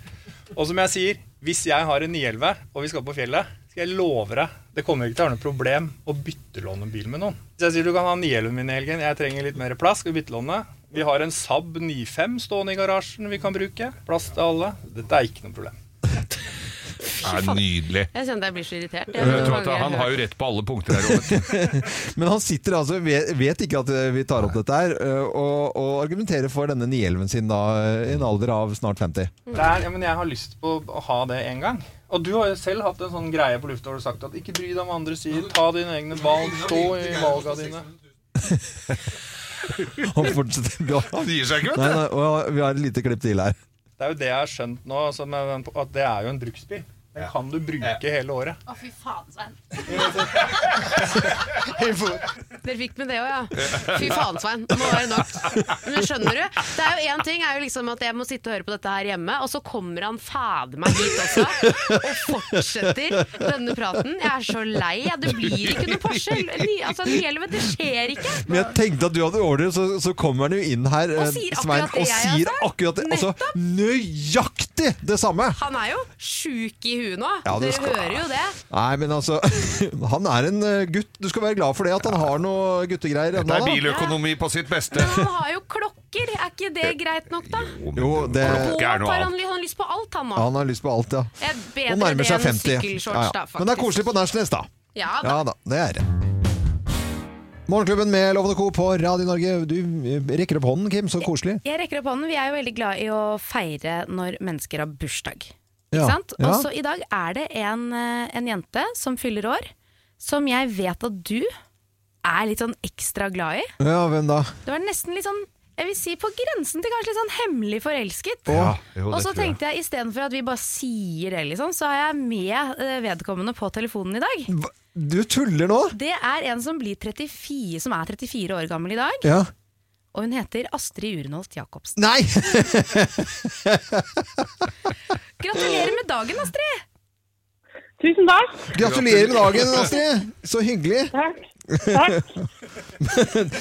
Og som jeg sier, hvis jeg har en 911 og vi skal på fjellet, skal jeg love deg, det kommer ikke til å være noe problem å byttelåne bil med noen. Hvis jeg sier du kan ha 911 min i helgen, jeg trenger litt mer plass, skal vi byttelåne? Vi har en Saab 95 stående i garasjen vi kan bruke. Plass til alle. Dette er ikke noe problem. Er nydelig. Jeg kjenner jeg blir så irritert. At Han har jo rett på alle punkter her. Men han sitter altså, vet, vet ikke at eh, vi tar opp dette her, eh, og, og argumenterer for denne 911 sin da, eh, i en alder av snart 50. Det er, ja, men jeg har lyst på å ha det en gang. Og du har jo selv hatt en sånn greie på lufta hvor du har sagt at ikke bry deg om hva andre sier. Ta dine egne valg. Stå i valga dine. Han fortsetter. Han gir seg ikke, vet du. Nei, nei, vi har et lite klipp til her. Det er jo det jeg har skjønt nå, altså, med at det er jo en bruksbil. Den kan du bruke hele året. Å, fy faen, Svein. Dere fikk med det òg, ja. Fy faen, Svein. Nå er det nok. Men skjønner du? Det er jo Én ting er jo liksom at jeg må sitte og høre på dette her hjemme, og så kommer han fader meg hit også og fortsetter denne praten. Jeg er så lei. Ja, det blir ikke noe Porsche. Altså, det skjer ikke. Men jeg tenkte at du hadde ordre, så, så kommer han jo inn her, Og eh, sier Svein, akkurat det og jeg sier akkurat det. Altså, nøyaktig det samme! Han er jo sjuk i huet nå. Ja, Dere skal- hører jo det. Nei, men altså Han er en eh, gutt. Du skal være glad for det, at han har noe guttegreier. Det er biløkonomi på sitt beste. Han har jo klokker. Er ikke det greit nok, da? Jo, det er noe han, han har lyst på alt, han nå. Han har lyst på alt, ja. Det er Og nærmer seg 50. Ja, ja. da, Men det er koselig på Nashnes, da. Ja da. Ja da, det er det. Morgenklubben med Lovende Co. på Radio Norge. Du eh, rekker opp hånden, Kim. Så koselig. Jeg rekker opp hånden. Vi er jo veldig glad i å feire når mennesker har bursdag. Ikke Ja, sant? Og så i dag er det en, eh, en jente som fyller år, som jeg vet at du er litt sånn ekstra glad i. Ja, hvem da? Du er nesten litt sånn jeg vil si på grensen til kanskje litt sånn hemmelig forelsket. Ja, jo, og så tenkte jeg istedenfor at vi bare sier det, liksom, så har jeg med eh, vedkommende på telefonen i dag. Du tuller nå? Det er en som, blir 34, som er 34 år gammel i dag. Ja. Og hun heter Astrid Urenholt Jacobsen. Nei! Gratulerer med dagen, Astrid! Tusen takk. Gratulerer med dagen, Astrid. Så hyggelig. Takk. det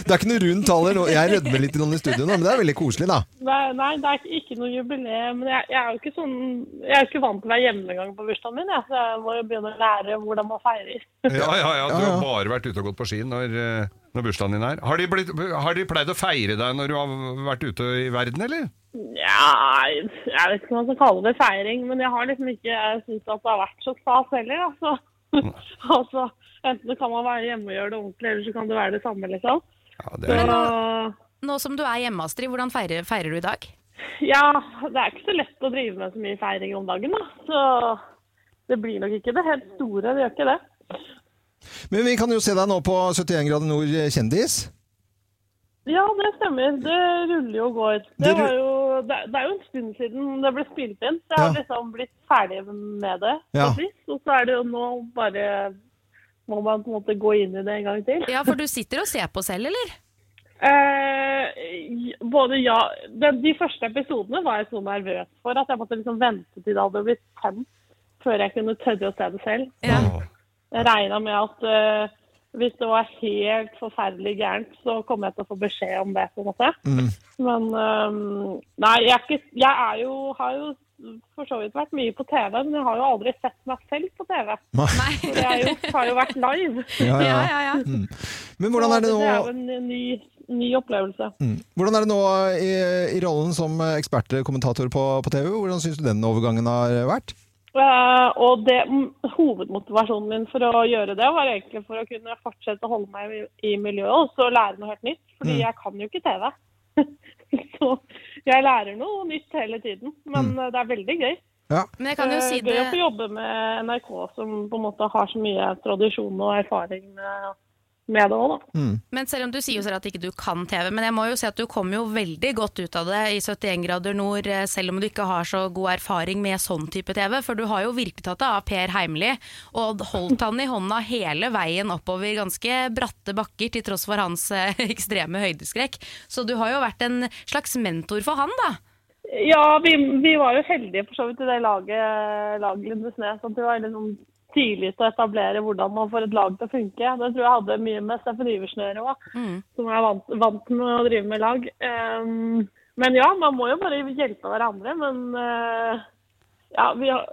er ikke noe rundt tall her nå. Jeg rødmer litt i studio nå, men det er veldig koselig, da. Nei, nei, det er ikke- ikke noe jubileum. Men jeg, jeg er jo ikke sånn Jeg er jo ikke vant til å være hjemme engang på bursdagen min, jeg, så jeg må jo begynne å lære hvordan man feirer. Ja, ja, ja. Du har bare vært ute og gått på ski når, eh, når bursdagen din er. Har de, blitt, har de pleid å feire deg når du har vært ute i verden, eller? Ja, jeg vet ikke om man skal kalle det feiring, men jeg har liksom ikke syntes at det har vært så stas heller. Altså. altså, enten kan man være hjemme og gjøre det ordentlig, eller så kan det være det samme, liksom. det Men nå, Så nå som du er hjemme, Astrid, hvordan feirer, feirer du i dag? ja, det er ikke så lett å drive med så mye feiring om dagen, da. Så det blir nok ikke det helt store, det gjør ikke det. Men vi kan jo se deg nå på 71 grader nord kjendis. Ja, det stemmer. Det ruller jo og går. Det, Det var jo, det, det er jo en stund siden det ble spilt inn, så jeg har liksom blitt ferdig med det. Ja. Og så er det jo nå bare må man på en måte gå inn i det en gang til. Ja, for du sitter og ser på selv, eller? Eh, både ja de, de første episodene var jeg så nervøs for at jeg måtte liksom vente til det hadde blitt sendt før jeg kunne tørre å se det selv. Jeg regna med at eh, hvis det var helt forferdelig gærent, så kom jeg til å få beskjed om det. på en måte. Mm. Men um, Nei, jeg, er ikke, jeg er jo, har jo for så vidt vært mye på TV, men jeg har jo aldri sett meg selv på TV. For jeg jo, har jo vært live. Ja, ja. Ja, Mm. Men hvordan er det nå Det er jo en ny, ny opplevelse. mm. hvordan er det nå i, i rollen som ekspertkommentator på, på TV? Hvordan syns du den overgangen har vært? Eh, og det, hovedmotivasjonen min for å gjøre det, var egentlig for å kunne fortsette å holde meg i, i miljøet og så lære noe helt nytt. Fordi Mm. jeg kan jo ikke TV. så jeg lærer noe nytt hele tiden. Men mm. det er veldig gøy. Men jeg kan jo Eh, si Gøy å få jobbe med NRK, som på en måte har så mye tradisjon og erfaring med, med det òg, da. Men selv om du sier jo selv at ikke du kan TV, men jeg må jo si at du kom jo veldig godt ut av det i 71 grader nord, eh, selv om du ikke har så god erfaring med sånn type TV. For du har jo virkelig tatt det av Per Heimli, og holdt han i hånda hele veien oppover ganske bratte bakker, til tross for hans eh, ekstreme høydeskrekk. Så du har jo vært en slags mentor for han, da. Ja, vi, vi var jo heldige for så vidt i det laget, laget Lindesnes. At det var liksom tidlig til å etablere hvordan man får et lag til å funke. Det tror jeg hadde mye med Steffen Iversen å gjøre òg, som er vant, vant med å drive med lag. Um, men ja, man må jo bare hjelpe hverandre. Men uh, ja, vi har,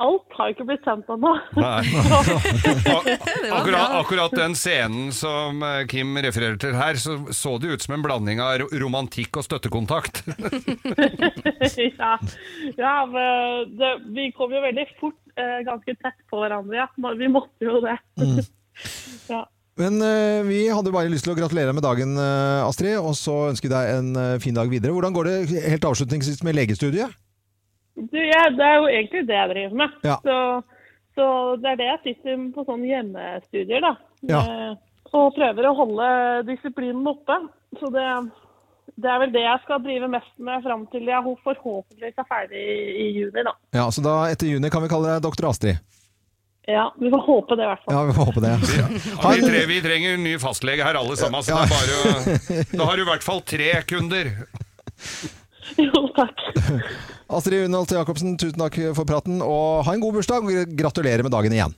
alt har ikke blitt sendt ennå. Akkurat, akkurat den scenen som eh, Kim refererer til her, så så det ut som en blanding av romantikk og støttekontakt. ja, ja men det, vi kom jo veldig fort eh, ganske tett på hverandre, ja. Men Vi måtte jo det. ja. Men eh, vi hadde bare lyst til å gratulere med dagen, eh, Astrid, og så ønsker vi deg en fin dag videre. Hvordan går det helt avslutningsvis med legestudiet? Du, ja, det er jo egentlig det jeg driver med. Ja. Så, så det er det jeg sitter på sånne hjemmestudier, da. Ja. Eh, Og prøver å holde disiplinen oppe. så det, det er vel det jeg skal drive mest med fram til jeg forhåpentligvis er ferdig i, i juni, da. Ja, Så da etter juni kan vi kalle deg doktor Astrid? Ja, vi får håpe det i hvert fall. Ja, vi får håpe det. Ja, vi, tre, vi trenger en ny fastlege her alle sammen, så det er bare Da har du i hvert fall tre kunder. Jo, takk. Astrid Unholt Jacobsen, tusen takk for praten, og ha en god bursdag. og Gratulerer med dagen igjen.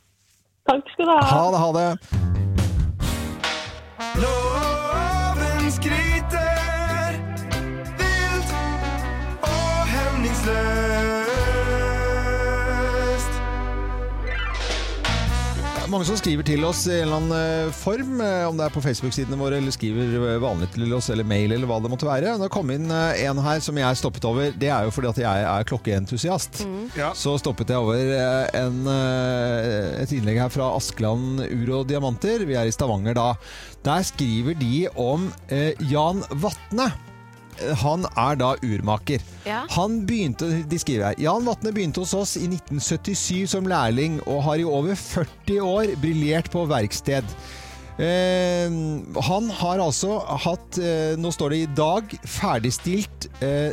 Takk skal du ha. Ha det, ha det. Mange som skriver til oss i en eller annen eh, form, eh, om det er på Facebook-sidene våre, eller skriver eh, vanlig til oss, eller mail, eller hva det måtte være. Det kom inn en her som jeg stoppet over. Det er jo fordi at jeg er klokkeentusiast. Så stoppet jeg over en, et innlegg her fra Askeland Ur og Diamanter. Vi er i Stavanger da. Der skriver de om eh, Jan Vatne. Eh, Han er da urmaker. Ja. Han begynte, de skriver her, Jan Vatne begynte hos oss i 1977 som lærling, og har i over 40 år briljert på verksted. Eh, han har altså hatt, eh, nå står det i dag, ferdigstilt eh,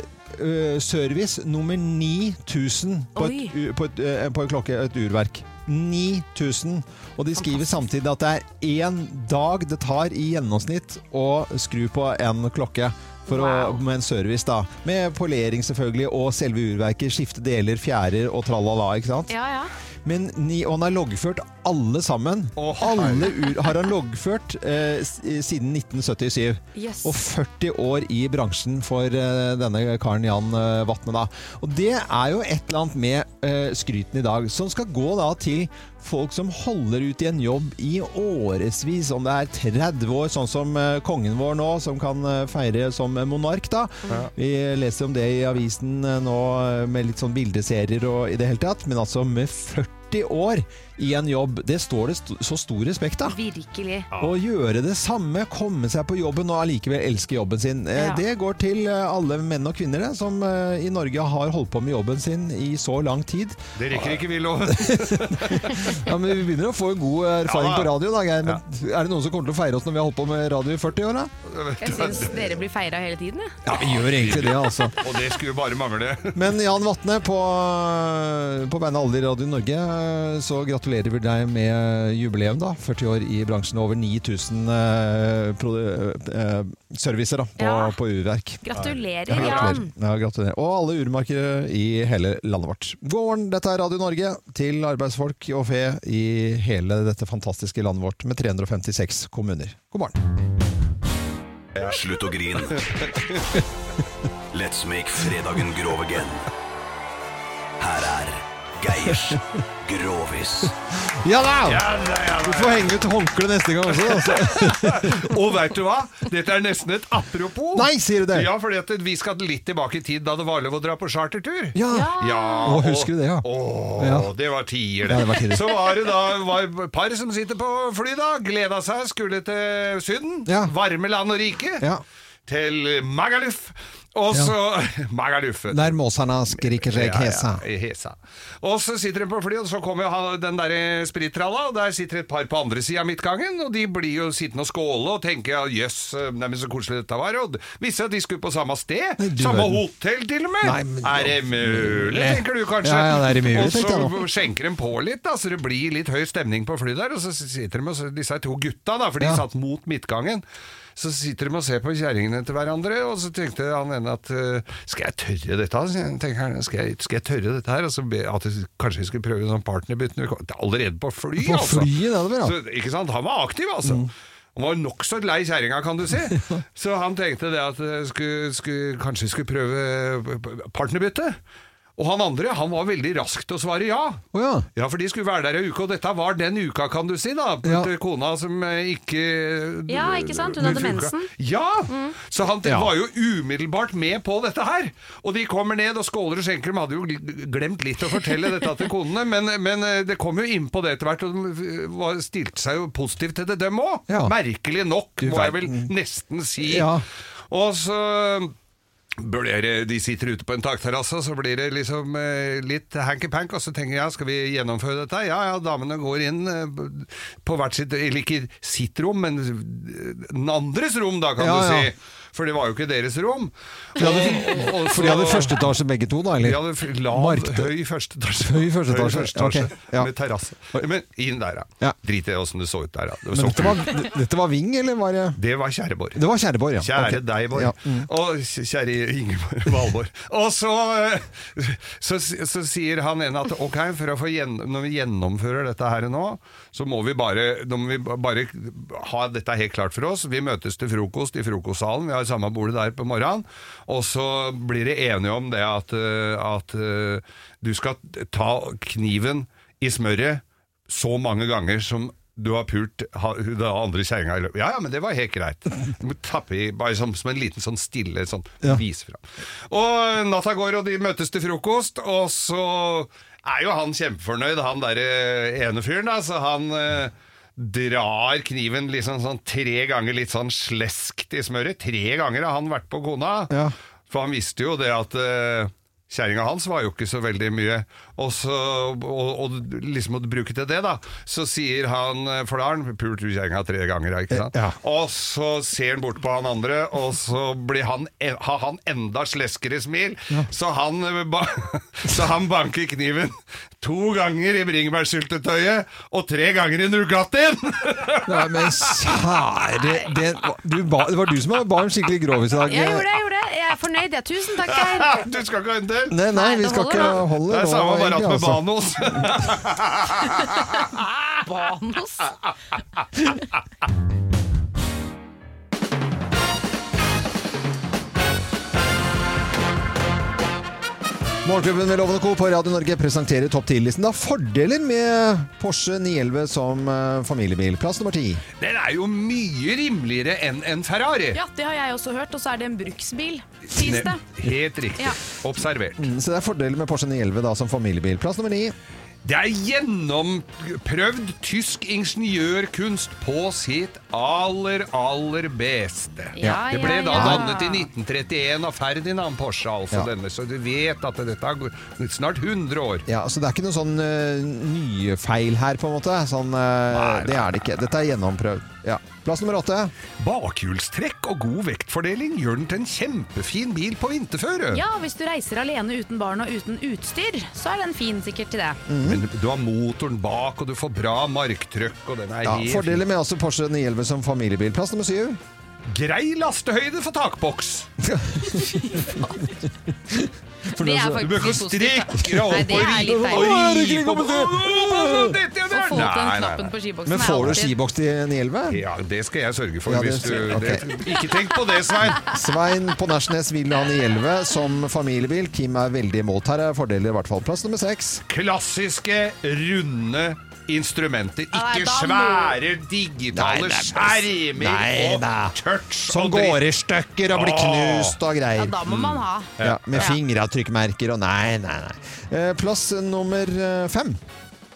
service nummer 9000 på, et, på, et, på en klokke, et urverk. 9000. Og de skriver samtidig at det er én dag det tar i gjennomsnitt å skru på en klokke. For å, med en service, da. Med polering, selvfølgelig, og selve urverket. Skifte deler, fjærer og tralala. ikke sant? Ja, ja. Men ni, og han har loggført alle sammen. alle ur har han loggført eh, siden 1977. Yes. Og 40 år i bransjen for eh, denne karen Jan eh, Vatne. Da. Og det er jo et eller annet med eh, skryten i dag, som skal gå da til folk som holder ut i en jobb i årevis. Om det er 30 år, sånn som eh, kongen vår nå, som kan eh, feire som monark. da. Ja. Vi leser om det i avisen eh, nå eh, med litt sånn bildeserier og i det hele tatt, men altså med 40 år i en jobb, det står det st så stor respekt av. Virkelig. Å gjøre det samme, komme seg på jobben og allikevel elske jobben sin. Eh, Ja. Det går til eh, alle menn og kvinner det, som eh, i Norge har holdt på med jobben sin i så lang tid. Det rekker ikke vi lov. Ja, men Vi begynner å få en god erfaring Ja, på radio. Da, Geir. Men Er det noen som kommer til å feire oss når vi har holdt på med radio i 40 år? da? Jeg syns dere blir feira hele tiden, jeg. Ja, vi gjør egentlig det, altså. Og det skulle bare mangle. Men Jan Vatne, på, på vegne av alle i Radio Norge, så gratulerer vi deg med jubileum. da 40 år i bransjen, over 9000 eh, pro, eh, servicer da, på, Ja. på urverk. Gratulerer, Ja, gratulerer. Jan. Ja, gratulerer. Og alle urmarkere i hele landet vårt. God morgen, dette er Radio Norge til arbeidsfolk og fe i hele dette fantastiske landet vårt med 356 kommuner. God morgen. Slutt å grine. Let's make fredagen grov again. Her er Geirs Grovis. Ja da! Ja da, ja da. Du får henge ut håndkle neste gang også. Altså. Og veit du hva? Dette er nesten et apropos. Nei, sier du det? Ja, fordi at vi skal litt tilbake i tid da det var lov å dra på chartertur. Ja. Ja, Og, husker du det, ja? Ja. det var tider, det. Ja, det var tider. Så var det da var par som sitter på fly, da. Gleda seg, skulle til Syden. Varme land og rike. Ja. Til Magaluf. Og så Magaluf. Der måsarna skriker seg hesa. Ja, ja, hesa. Og så sitter de på flyet, og så kommer den der sprittralla, og der sitter et par på andre sida av midtgangen, og de blir jo sittende og skåle og tenke ja, jøss, neimen så koselig dette var. Og visste at de skulle på samme sted. Nei, samme verden. hotell, til og med. Nei, men- er det mulig, tenker du kanskje? Ja, ja, det er mulig, og så skjenker de på litt, da, så det blir litt høy stemning på flyet der, og så sitter de med disse to gutta, da, for de Ja. satt mot midtgangen. Så sitter de og ser på kjerringene til hverandre, og så tenkte han ene at eh, skal jeg tørre dette? Tenker han, skal, jeg, skal jeg tørre dette her? Og så be, at jeg, kanskje vi skulle prøve sånn partnerbytte Allerede på fly, På altså! flyet, det er det bra. Så, ikke sant? Han var aktiv, altså. Han var nokså lei kjerringa, kan du si. Så han tenkte det at eh, skulle, skulle, kanskje skulle prøve partnerbytte. Og han andre han var veldig rask til å svare ja. Oh, ja. Ja, for de skulle være der ei uke, og dette var den uka, kan du si, da. Ja. Til kona som eh, ikke Ja, ikke sant? Hun hadde mensen. Ja! Så han Ja. var jo umiddelbart med på dette her. Og de kommer ned og skåler og skjenker. De hadde jo glemt litt å fortelle dette til konene, men, men eh, det kom jo innpå det etter hvert, og de stilte seg jo positivt til det, dem òg. Ja. Merkelig nok, Du må jeg vel nesten si. Ja. Og så det, de sitter ute på en takterrasse, og så blir det liksom eh, litt hanky-pank, og så tenker jeg, skal vi gjennomføre dette? Ja, ja, damene går inn eh, på hvert sitt, eller ikke sitt rom, men den andres rom da, kan Ja, du ja. For det var jo ikke deres rom. De hadde, Og- og for de hadde første etasje begge to, da? de Eller? hadde f- lav, Marked- høy første etasje. Høy første etasje, okay, ja. Med terrasse. Men inn der, ja. Drit i åssen det så ut der, ja. Det så dette var, dette var Ving, eller var det det var Kjæreborg. Det var Kjæreborg, ja. Kjære okay. deg, Borg. Ja, mm. Og kjære Ingeborg Valborg. Og så, så, så sier han ene at ok, gjen, når vi gjennomfører dette her nå, så må vi bare, må vi bare ha dette helt klart for oss. Vi møtes til frokost i frokostsalen, vi har samme bordet der på morgenen, og så blir de enige om det at, eh, at eh, du skal ta kniven i smøret så mange ganger som du har pult den andre kjerringa i Ja, ja, men det var helt greit. Du må tappe i, bare som, som en liten sånn stille sånn Ja. vis fram. Og natta går, og de møtes til frokost, og så er jo han kjempefornøyd, han derre ene fyren, da, så han eh, drar kniven liksom sånn tre ganger litt sånn sleskt i smøret. Tre ganger har han vært på kona. Ja. For han visste jo det at uh, Kjerringa hans var jo ikke så veldig mye, og, så, og, og liksom å bruke til det, da, så sier han For da har han pult kjerringa tre ganger, ikke sant? Ja. Og så ser han bort på han andre, og så blir han, har han enda sleskere smil, så, han, så han banker kniven to ganger i bringebærsyltetøyet og tre ganger i Nugattien! Nei, men kjære det, du det var du som var en skikkelig grovis i dag. Jeg gjorde det, jeg gjorde det. Jeg er fornøyd. jeg. tusen takk, Geir. du skal ikke ha en til? Nei, nei, vi skal ikke holde Det er samme bare at med altså. Banos. Banos. Morgenklubben med Lovende Co. på Radio Norge presenterer topp 10-listen. Da fordeler med Porsche 911 som eh, familiebil. Plass nummer ti. Den er jo mye rimeligere enn en Ferrari. Ja, det har jeg også hørt. Og så er det en bruksbil, sies det. Helt riktig. Ja. Observert. Mm, Så det er fordeler med Porsche 911 da som familiebil. Plass nummer ni. Det er gjennomprøvd tysk ingeniørkunst på sitt aller, aller beste. Ja, det ble ja, da ja. dannet i 1931 av Ferdinand Porsche, altså denne, så du vet at dette har gått snart 100 år. Ja, så det er ikke noe sånn uh, nye feil her, på en måte. Sånn, eh, Nei, det er det ikke. Dette er gjennomprøvd. Ja. Plass nummer åtte. Bakhjulstrekk og god vektfordeling gjør den til en kjempefin bil på vinterføre. Ja, hvis du reiser alene uten barn og uten utstyr, så er den fin sikkert til det. Men du har motoren bak, og du får bra marktrykk, og den er Ja, helt fordeler med også Porsche 911 som familiebil. Plass nummer syv. Grei lastehøyde for takboks. For Det er faktisk positivt. Du bør ikke det og er feil. og ri på er få den knappen skiboksen Men er får du skiboks til 911? Ja, det skal jeg sørge for. Hvis du, ikke tenk på det, Svein. Svein på Nærsnes vil ha 911 som familiebil. Kim er veldig imot. Her er fordeler i hvert fall. Plass nummer seks. Klassiske, runde instrumenter. Ikke svære digitale Nei, nei, skjermer nei, og touch. Som og går i stykker og blir knust og greier. Ja, da må man ha. Ja, med fingeravtrykkmerker og nei, nei, nei. Eh, Plass nummer eh, fem.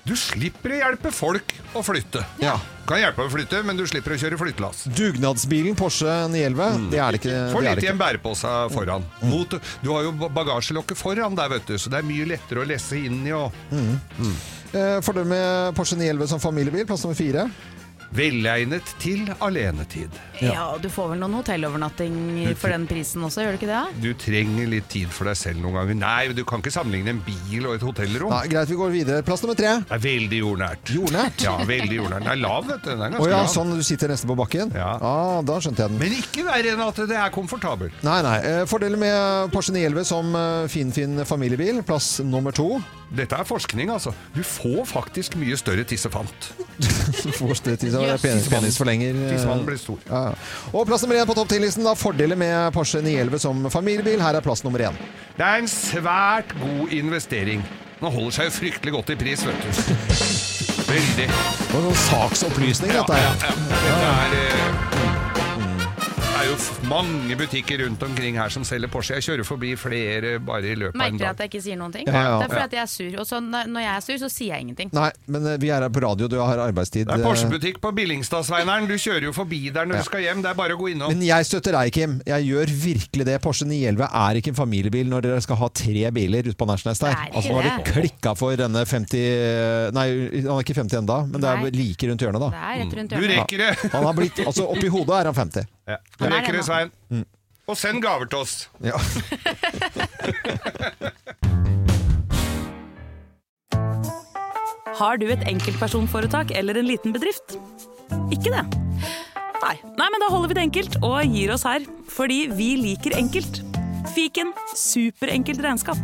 Du slipper å hjelpe folk å flytte. Ja. Kan hjelpe å flytte, men du slipper å kjøre flyttelass. Dugnadsbilen Porsche 911. Det er det ikke. Er litt i en bærepose foran. Mot, du har jo bagasjelokket foran der, vet du, så det er mye lettere å lesse inn i. Og Eh, Fordel med Porsche 911 som familiebil. Plass nummer fire. Velegnet til alenetid. Ja, du får vel noen hotellovernatting for den prisen også, gjør du ikke det? Du trenger litt tid for deg selv noen ganger. Nei, du kan ikke sammenligne en bil og et hotellrom. Nei, greit, vi går videre. Plass nummer tre. Det er veldig jordnært. Jordnært? Ja, veldig jordnært. Den er lav, vet du. Den er ganske ganske ja, lav. sånn du sitter nesten på bakken? Ja. Ah, da skjønte jeg den. Men ikke verre enn at det er komfortabelt. Nei, nei. Fordelen Fordeler med Porsche 911 som finfin fin familiebil. Plass nummer to. Dette er forskning, altså. Du får faktisk mye større tissefant. Penis, penisforlenger. eh, Tissevann blir stor. Ja. Og plass nummer én på topp 10-listen. da. Fordeler med Porsche 911 som familiebil. Her er plass nummer én. Det er en svært god investering. Den holder seg jo fryktelig godt i pris, vet du. Veldig. Og sånn saksopplysning, Ja, dette ja, ja, ja. Det er, eh, er jo mange butikker rundt omkring her som selger Porsche. Jeg kjører forbi flere bare i løpet av en Merker dag. at jeg ikke sier noen ting. Ja, ja. Det er fordi at jeg er sur. Og så når jeg er sur, så sier jeg ingenting. Nei, men eh, vi er her på radio, du har arbeidstid. Det er Porsche-butikk på Billingstadsveineren. Du kjører jo forbi der når Ja. du skal hjem. Det er bare å gå innom. Men jeg støtter deg, Kim. Jeg gjør virkelig det. Porsche 911 er ikke en familiebil når dere skal ha tre biler ute på Nærsnes der. Er Altså, nå har de det. klikka for denne 50 Nei, han er ikke 50 enda, men det er like rundt hjørnet, da. Det er rett rundt Du rekker det! Han har blitt, altså Oppi hodet er han 50. Ja. Han er det, Svein. Mm. Og send gaver til oss. Ja. Har du et enkeltpersonforetak eller en liten bedrift? Ikke det? Nei. Nei, men da holder vi det enkelt og gir oss her. Fordi vi liker enkelt. Fiken superenkelt regnskap.